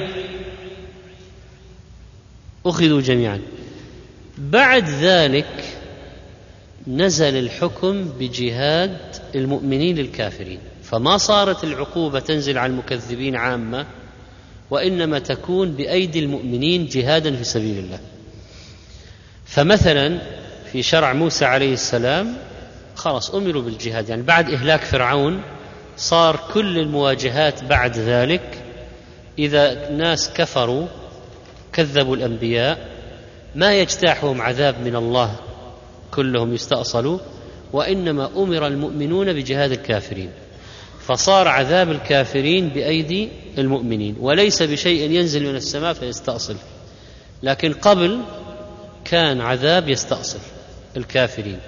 أخذوا جميعا. بعد ذلك نزل الحكم بجهاد المؤمنين الكافرين. فما صارت العقوبة تنزل على المكذبين عامة وإنما تكون بأيدي المؤمنين جهادا في سبيل الله. فمثلا في شرع موسى عليه السلام خلاص أمروا بالجهاد. يعني بعد إهلاك فرعون صار كل المواجهات بعد ذلك إذا ناس كفروا كذبوا الأنبياء ما يجتاحهم عذاب من الله كلهم يستأصلوا وإنما أمر المؤمنون بجهاد الكافرين. فصار عذاب الكافرين بأيدي المؤمنين وليس بشيء ينزل من السماء فيستأصل. لكن قبل كان عذاب يستأصل الكافرين.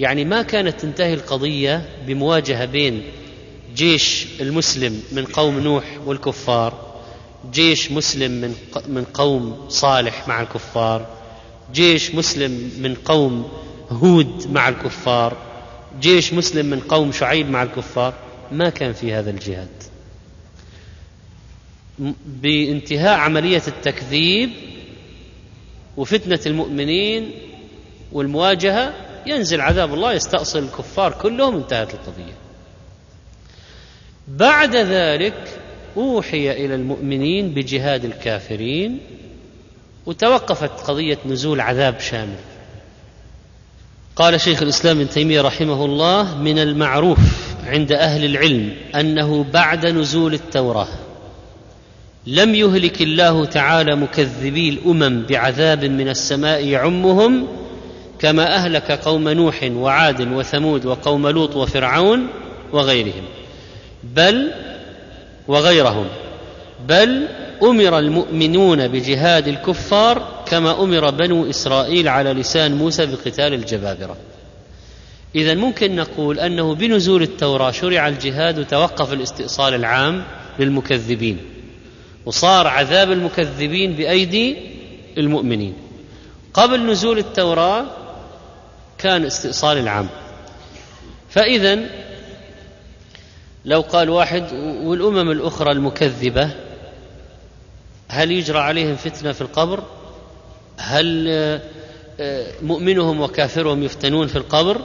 يعني ما كانت تنتهي القضية بمواجهة بين جيش المسلم من قوم نوح والكفار جيش مسلم من من قوم صالح مع الكفار جيش مسلم من قوم هود مع الكفار جيش مسلم من قوم شعيب مع الكفار. ما كان في هذا الجهاد. بانتهاء عملية التكذيب وفتنة المؤمنين والمواجهة ينزل عذاب الله يستأصل الكفار كلهم انتهت القضية. بعد ذلك أوحي إلى المؤمنين بجهاد الكافرين وتوقفت قضية نزول عذاب شامل. قال شيخ الإسلام ابن تيمية رحمه الله من المعروف عند أهل العلم أنه بعد نزول التوراة لم يهلك الله تعالى مكذبي الأمم بعذاب من السماء يعمهم كما أهلك قوم نوح وعاد وثمود وقوم لوط وفرعون وغيرهم. بل وغيرهم. بل أمر المؤمنون بجهاد الكفار كما أمر بنو إسرائيل على لسان موسى بقتال الجبابرة. اذا ممكن نقول أنه بنزول التوراة شرع الجهاد وتوقف الاستئصال العام للمكذبين وصار عذاب المكذبين بأيدي المؤمنين. قبل نزول التوراة كان استئصال العام. فاذا لو قال واحد والأمم الأخرى المكذبة هل يجرى عليهم فتنة في القبر؟ هل آه، مؤمنهم وكافرهم يفتنون في القبر؟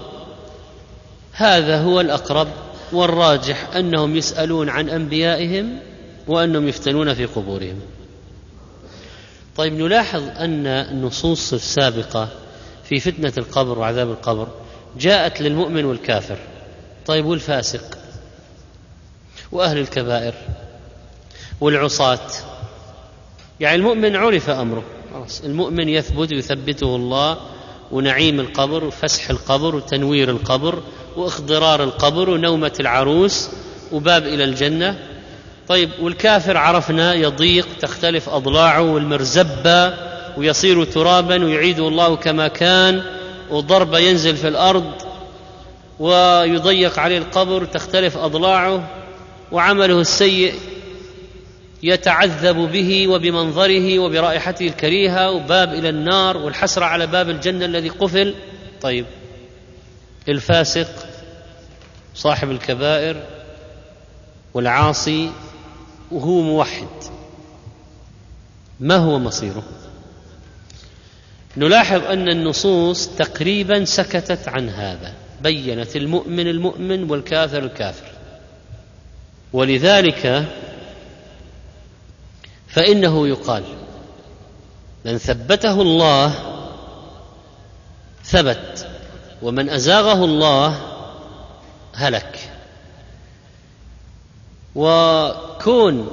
هذا هو الأقرب والراجح أنهم يسألون عن أنبيائهم وأنهم يفتنون في قبورهم. طيب نلاحظ أن النصوص السابقة في فتنة القبر وعذاب القبر جاءت للمؤمن والكافر. طيب والفاسق؟ وأهل الكبائر والعصاة. يعني المؤمن عرف أمره. المؤمن يثبت يثبته الله ونعيم القبر وفسح القبر وتنوير القبر واخضرار القبر ونومة العروس وباب إلى الجنة. طيب والكافر عرفنا يضيق تختلف أضلاعه والمرزبة ويصير ترابا ويعيده الله كما كان وضربة ينزل في الأرض ويضيق عليه القبر تختلف أضلاعه. وعمله السيء يتعذب به وبمنظره وبرائحته الكريهة وباب إلى النار والحسرة على باب الجنة الذي قفل. طيب. الفاسق صاحب الكبائر والعاصي وهو موحد. ما هو مصيره؟ نلاحظ أن النصوص تقريبا سكتت عن هذا. بينت المؤمن المؤمن والكافر الكافر. ولذلك فإنه يقال من ثبته الله ثبت ومن أزاغه الله هلك. وكون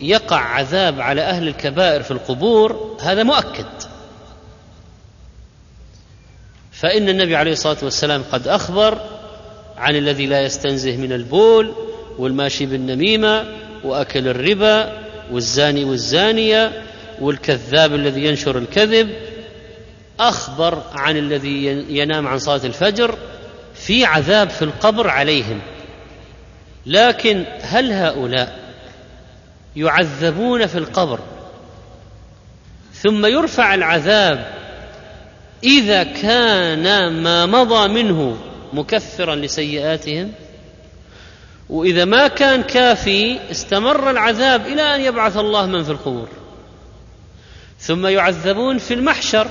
يقع عذاب على أهل الكبائر في القبور هذا مؤكد. فإن النبي عليه الصلاة والسلام قد أخبر عن الذي لا يستنزه من البول والماشي بالنميمة وأكل الربا والزاني والزانية والكذاب الذي ينشر الكذب أخبر عن الذي ينام عن صلاة الفجر في عذاب في القبر عليهم. لكن هل هؤلاء يعذبون في القبر ثم يرفع العذاب إذا كان ما مضى منه مكفرا لسيئاتهم؟ وإذا ما كان كافي استمر العذاب إلى أن يبعث الله من في القبور. ثم يعذبون في المحشر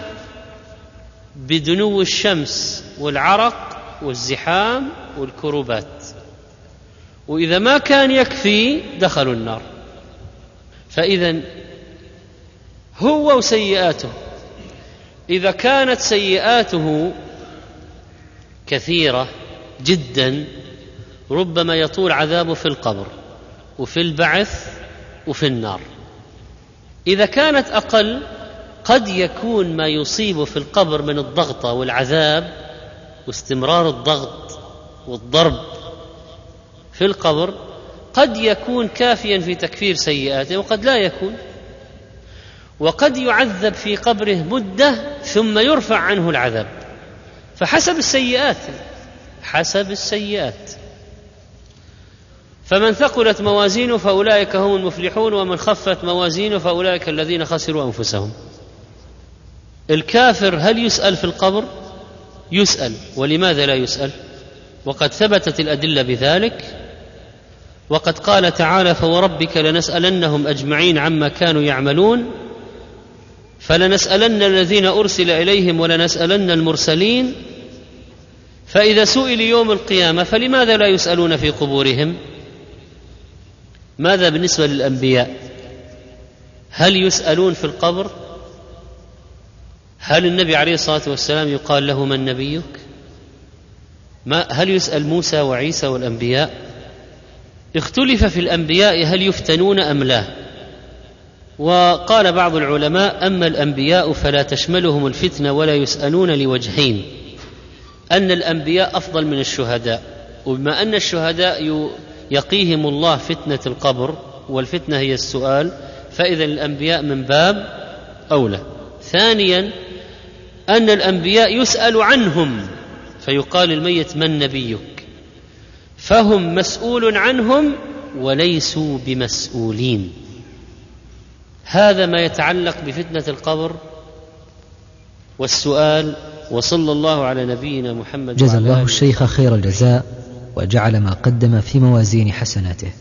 بدنو الشمس والعرق والزحام والكروبات. وإذا ما كان يكفي دخلوا النار. فاذا هو وسيئاته. إذا كانت سيئاته كثيرة جدا ربما يطول عذابه في القبر وفي البعث وفي النار. إذا كانت أقل قد يكون ما يصيبه في القبر من الضغطة والعذاب واستمرار الضغط والضرب في القبر قد يكون كافيا في تكفير سيئاته وقد لا يكون. وقد يعذب في قبره مدة ثم يرفع عنه العذاب. فحسب السيئات حسب السيئات. فمن ثقلت موازينه فأولئك هم المفلحون ومن خفت موازينه فأولئك الذين خسروا أنفسهم. الكافر هل يسأل في القبر؟ يسأل. ولماذا لا يسأل؟ وقد ثبتت الأدلة بذلك. وقد قال تعالى فوربك لنسألنهم أجمعين عما كانوا يعملون. فلنسألن الذين أرسل إليهم ولنسألن المرسلين. فإذا سئل يوم القيامة فلماذا لا يسألون في قبورهم؟ ماذا بالنسبة للأنبياء؟ هل يسألون في القبر؟ هل النبي عليه الصلاة والسلام يقال له من نبيك؟ ما هل يسأل موسى وعيسى والأنبياء؟ اختلف في الأنبياء هل يفتنون أم لا؟ وقال بعض العلماء أما الأنبياء فلا تشملهم الفتنة ولا يسألون لوجهين. أن الأنبياء أفضل من الشهداء. وبما أن الشهداء يقيهم الله فتنة القبر والفتنة هي السؤال. فإذا الأنبياء من باب أولى. ثانيا أن الأنبياء يسأل عنهم. فيقال الميت من نبيك؟ فهم مسؤول عنهم وليسوا بمسؤولين. هذا ما يتعلق بفتنة القبر والسؤال. وصلى الله على نبينا محمد جزا الله الشيخ خير الجزاء. وجعل ما قدم في موازين حسناته.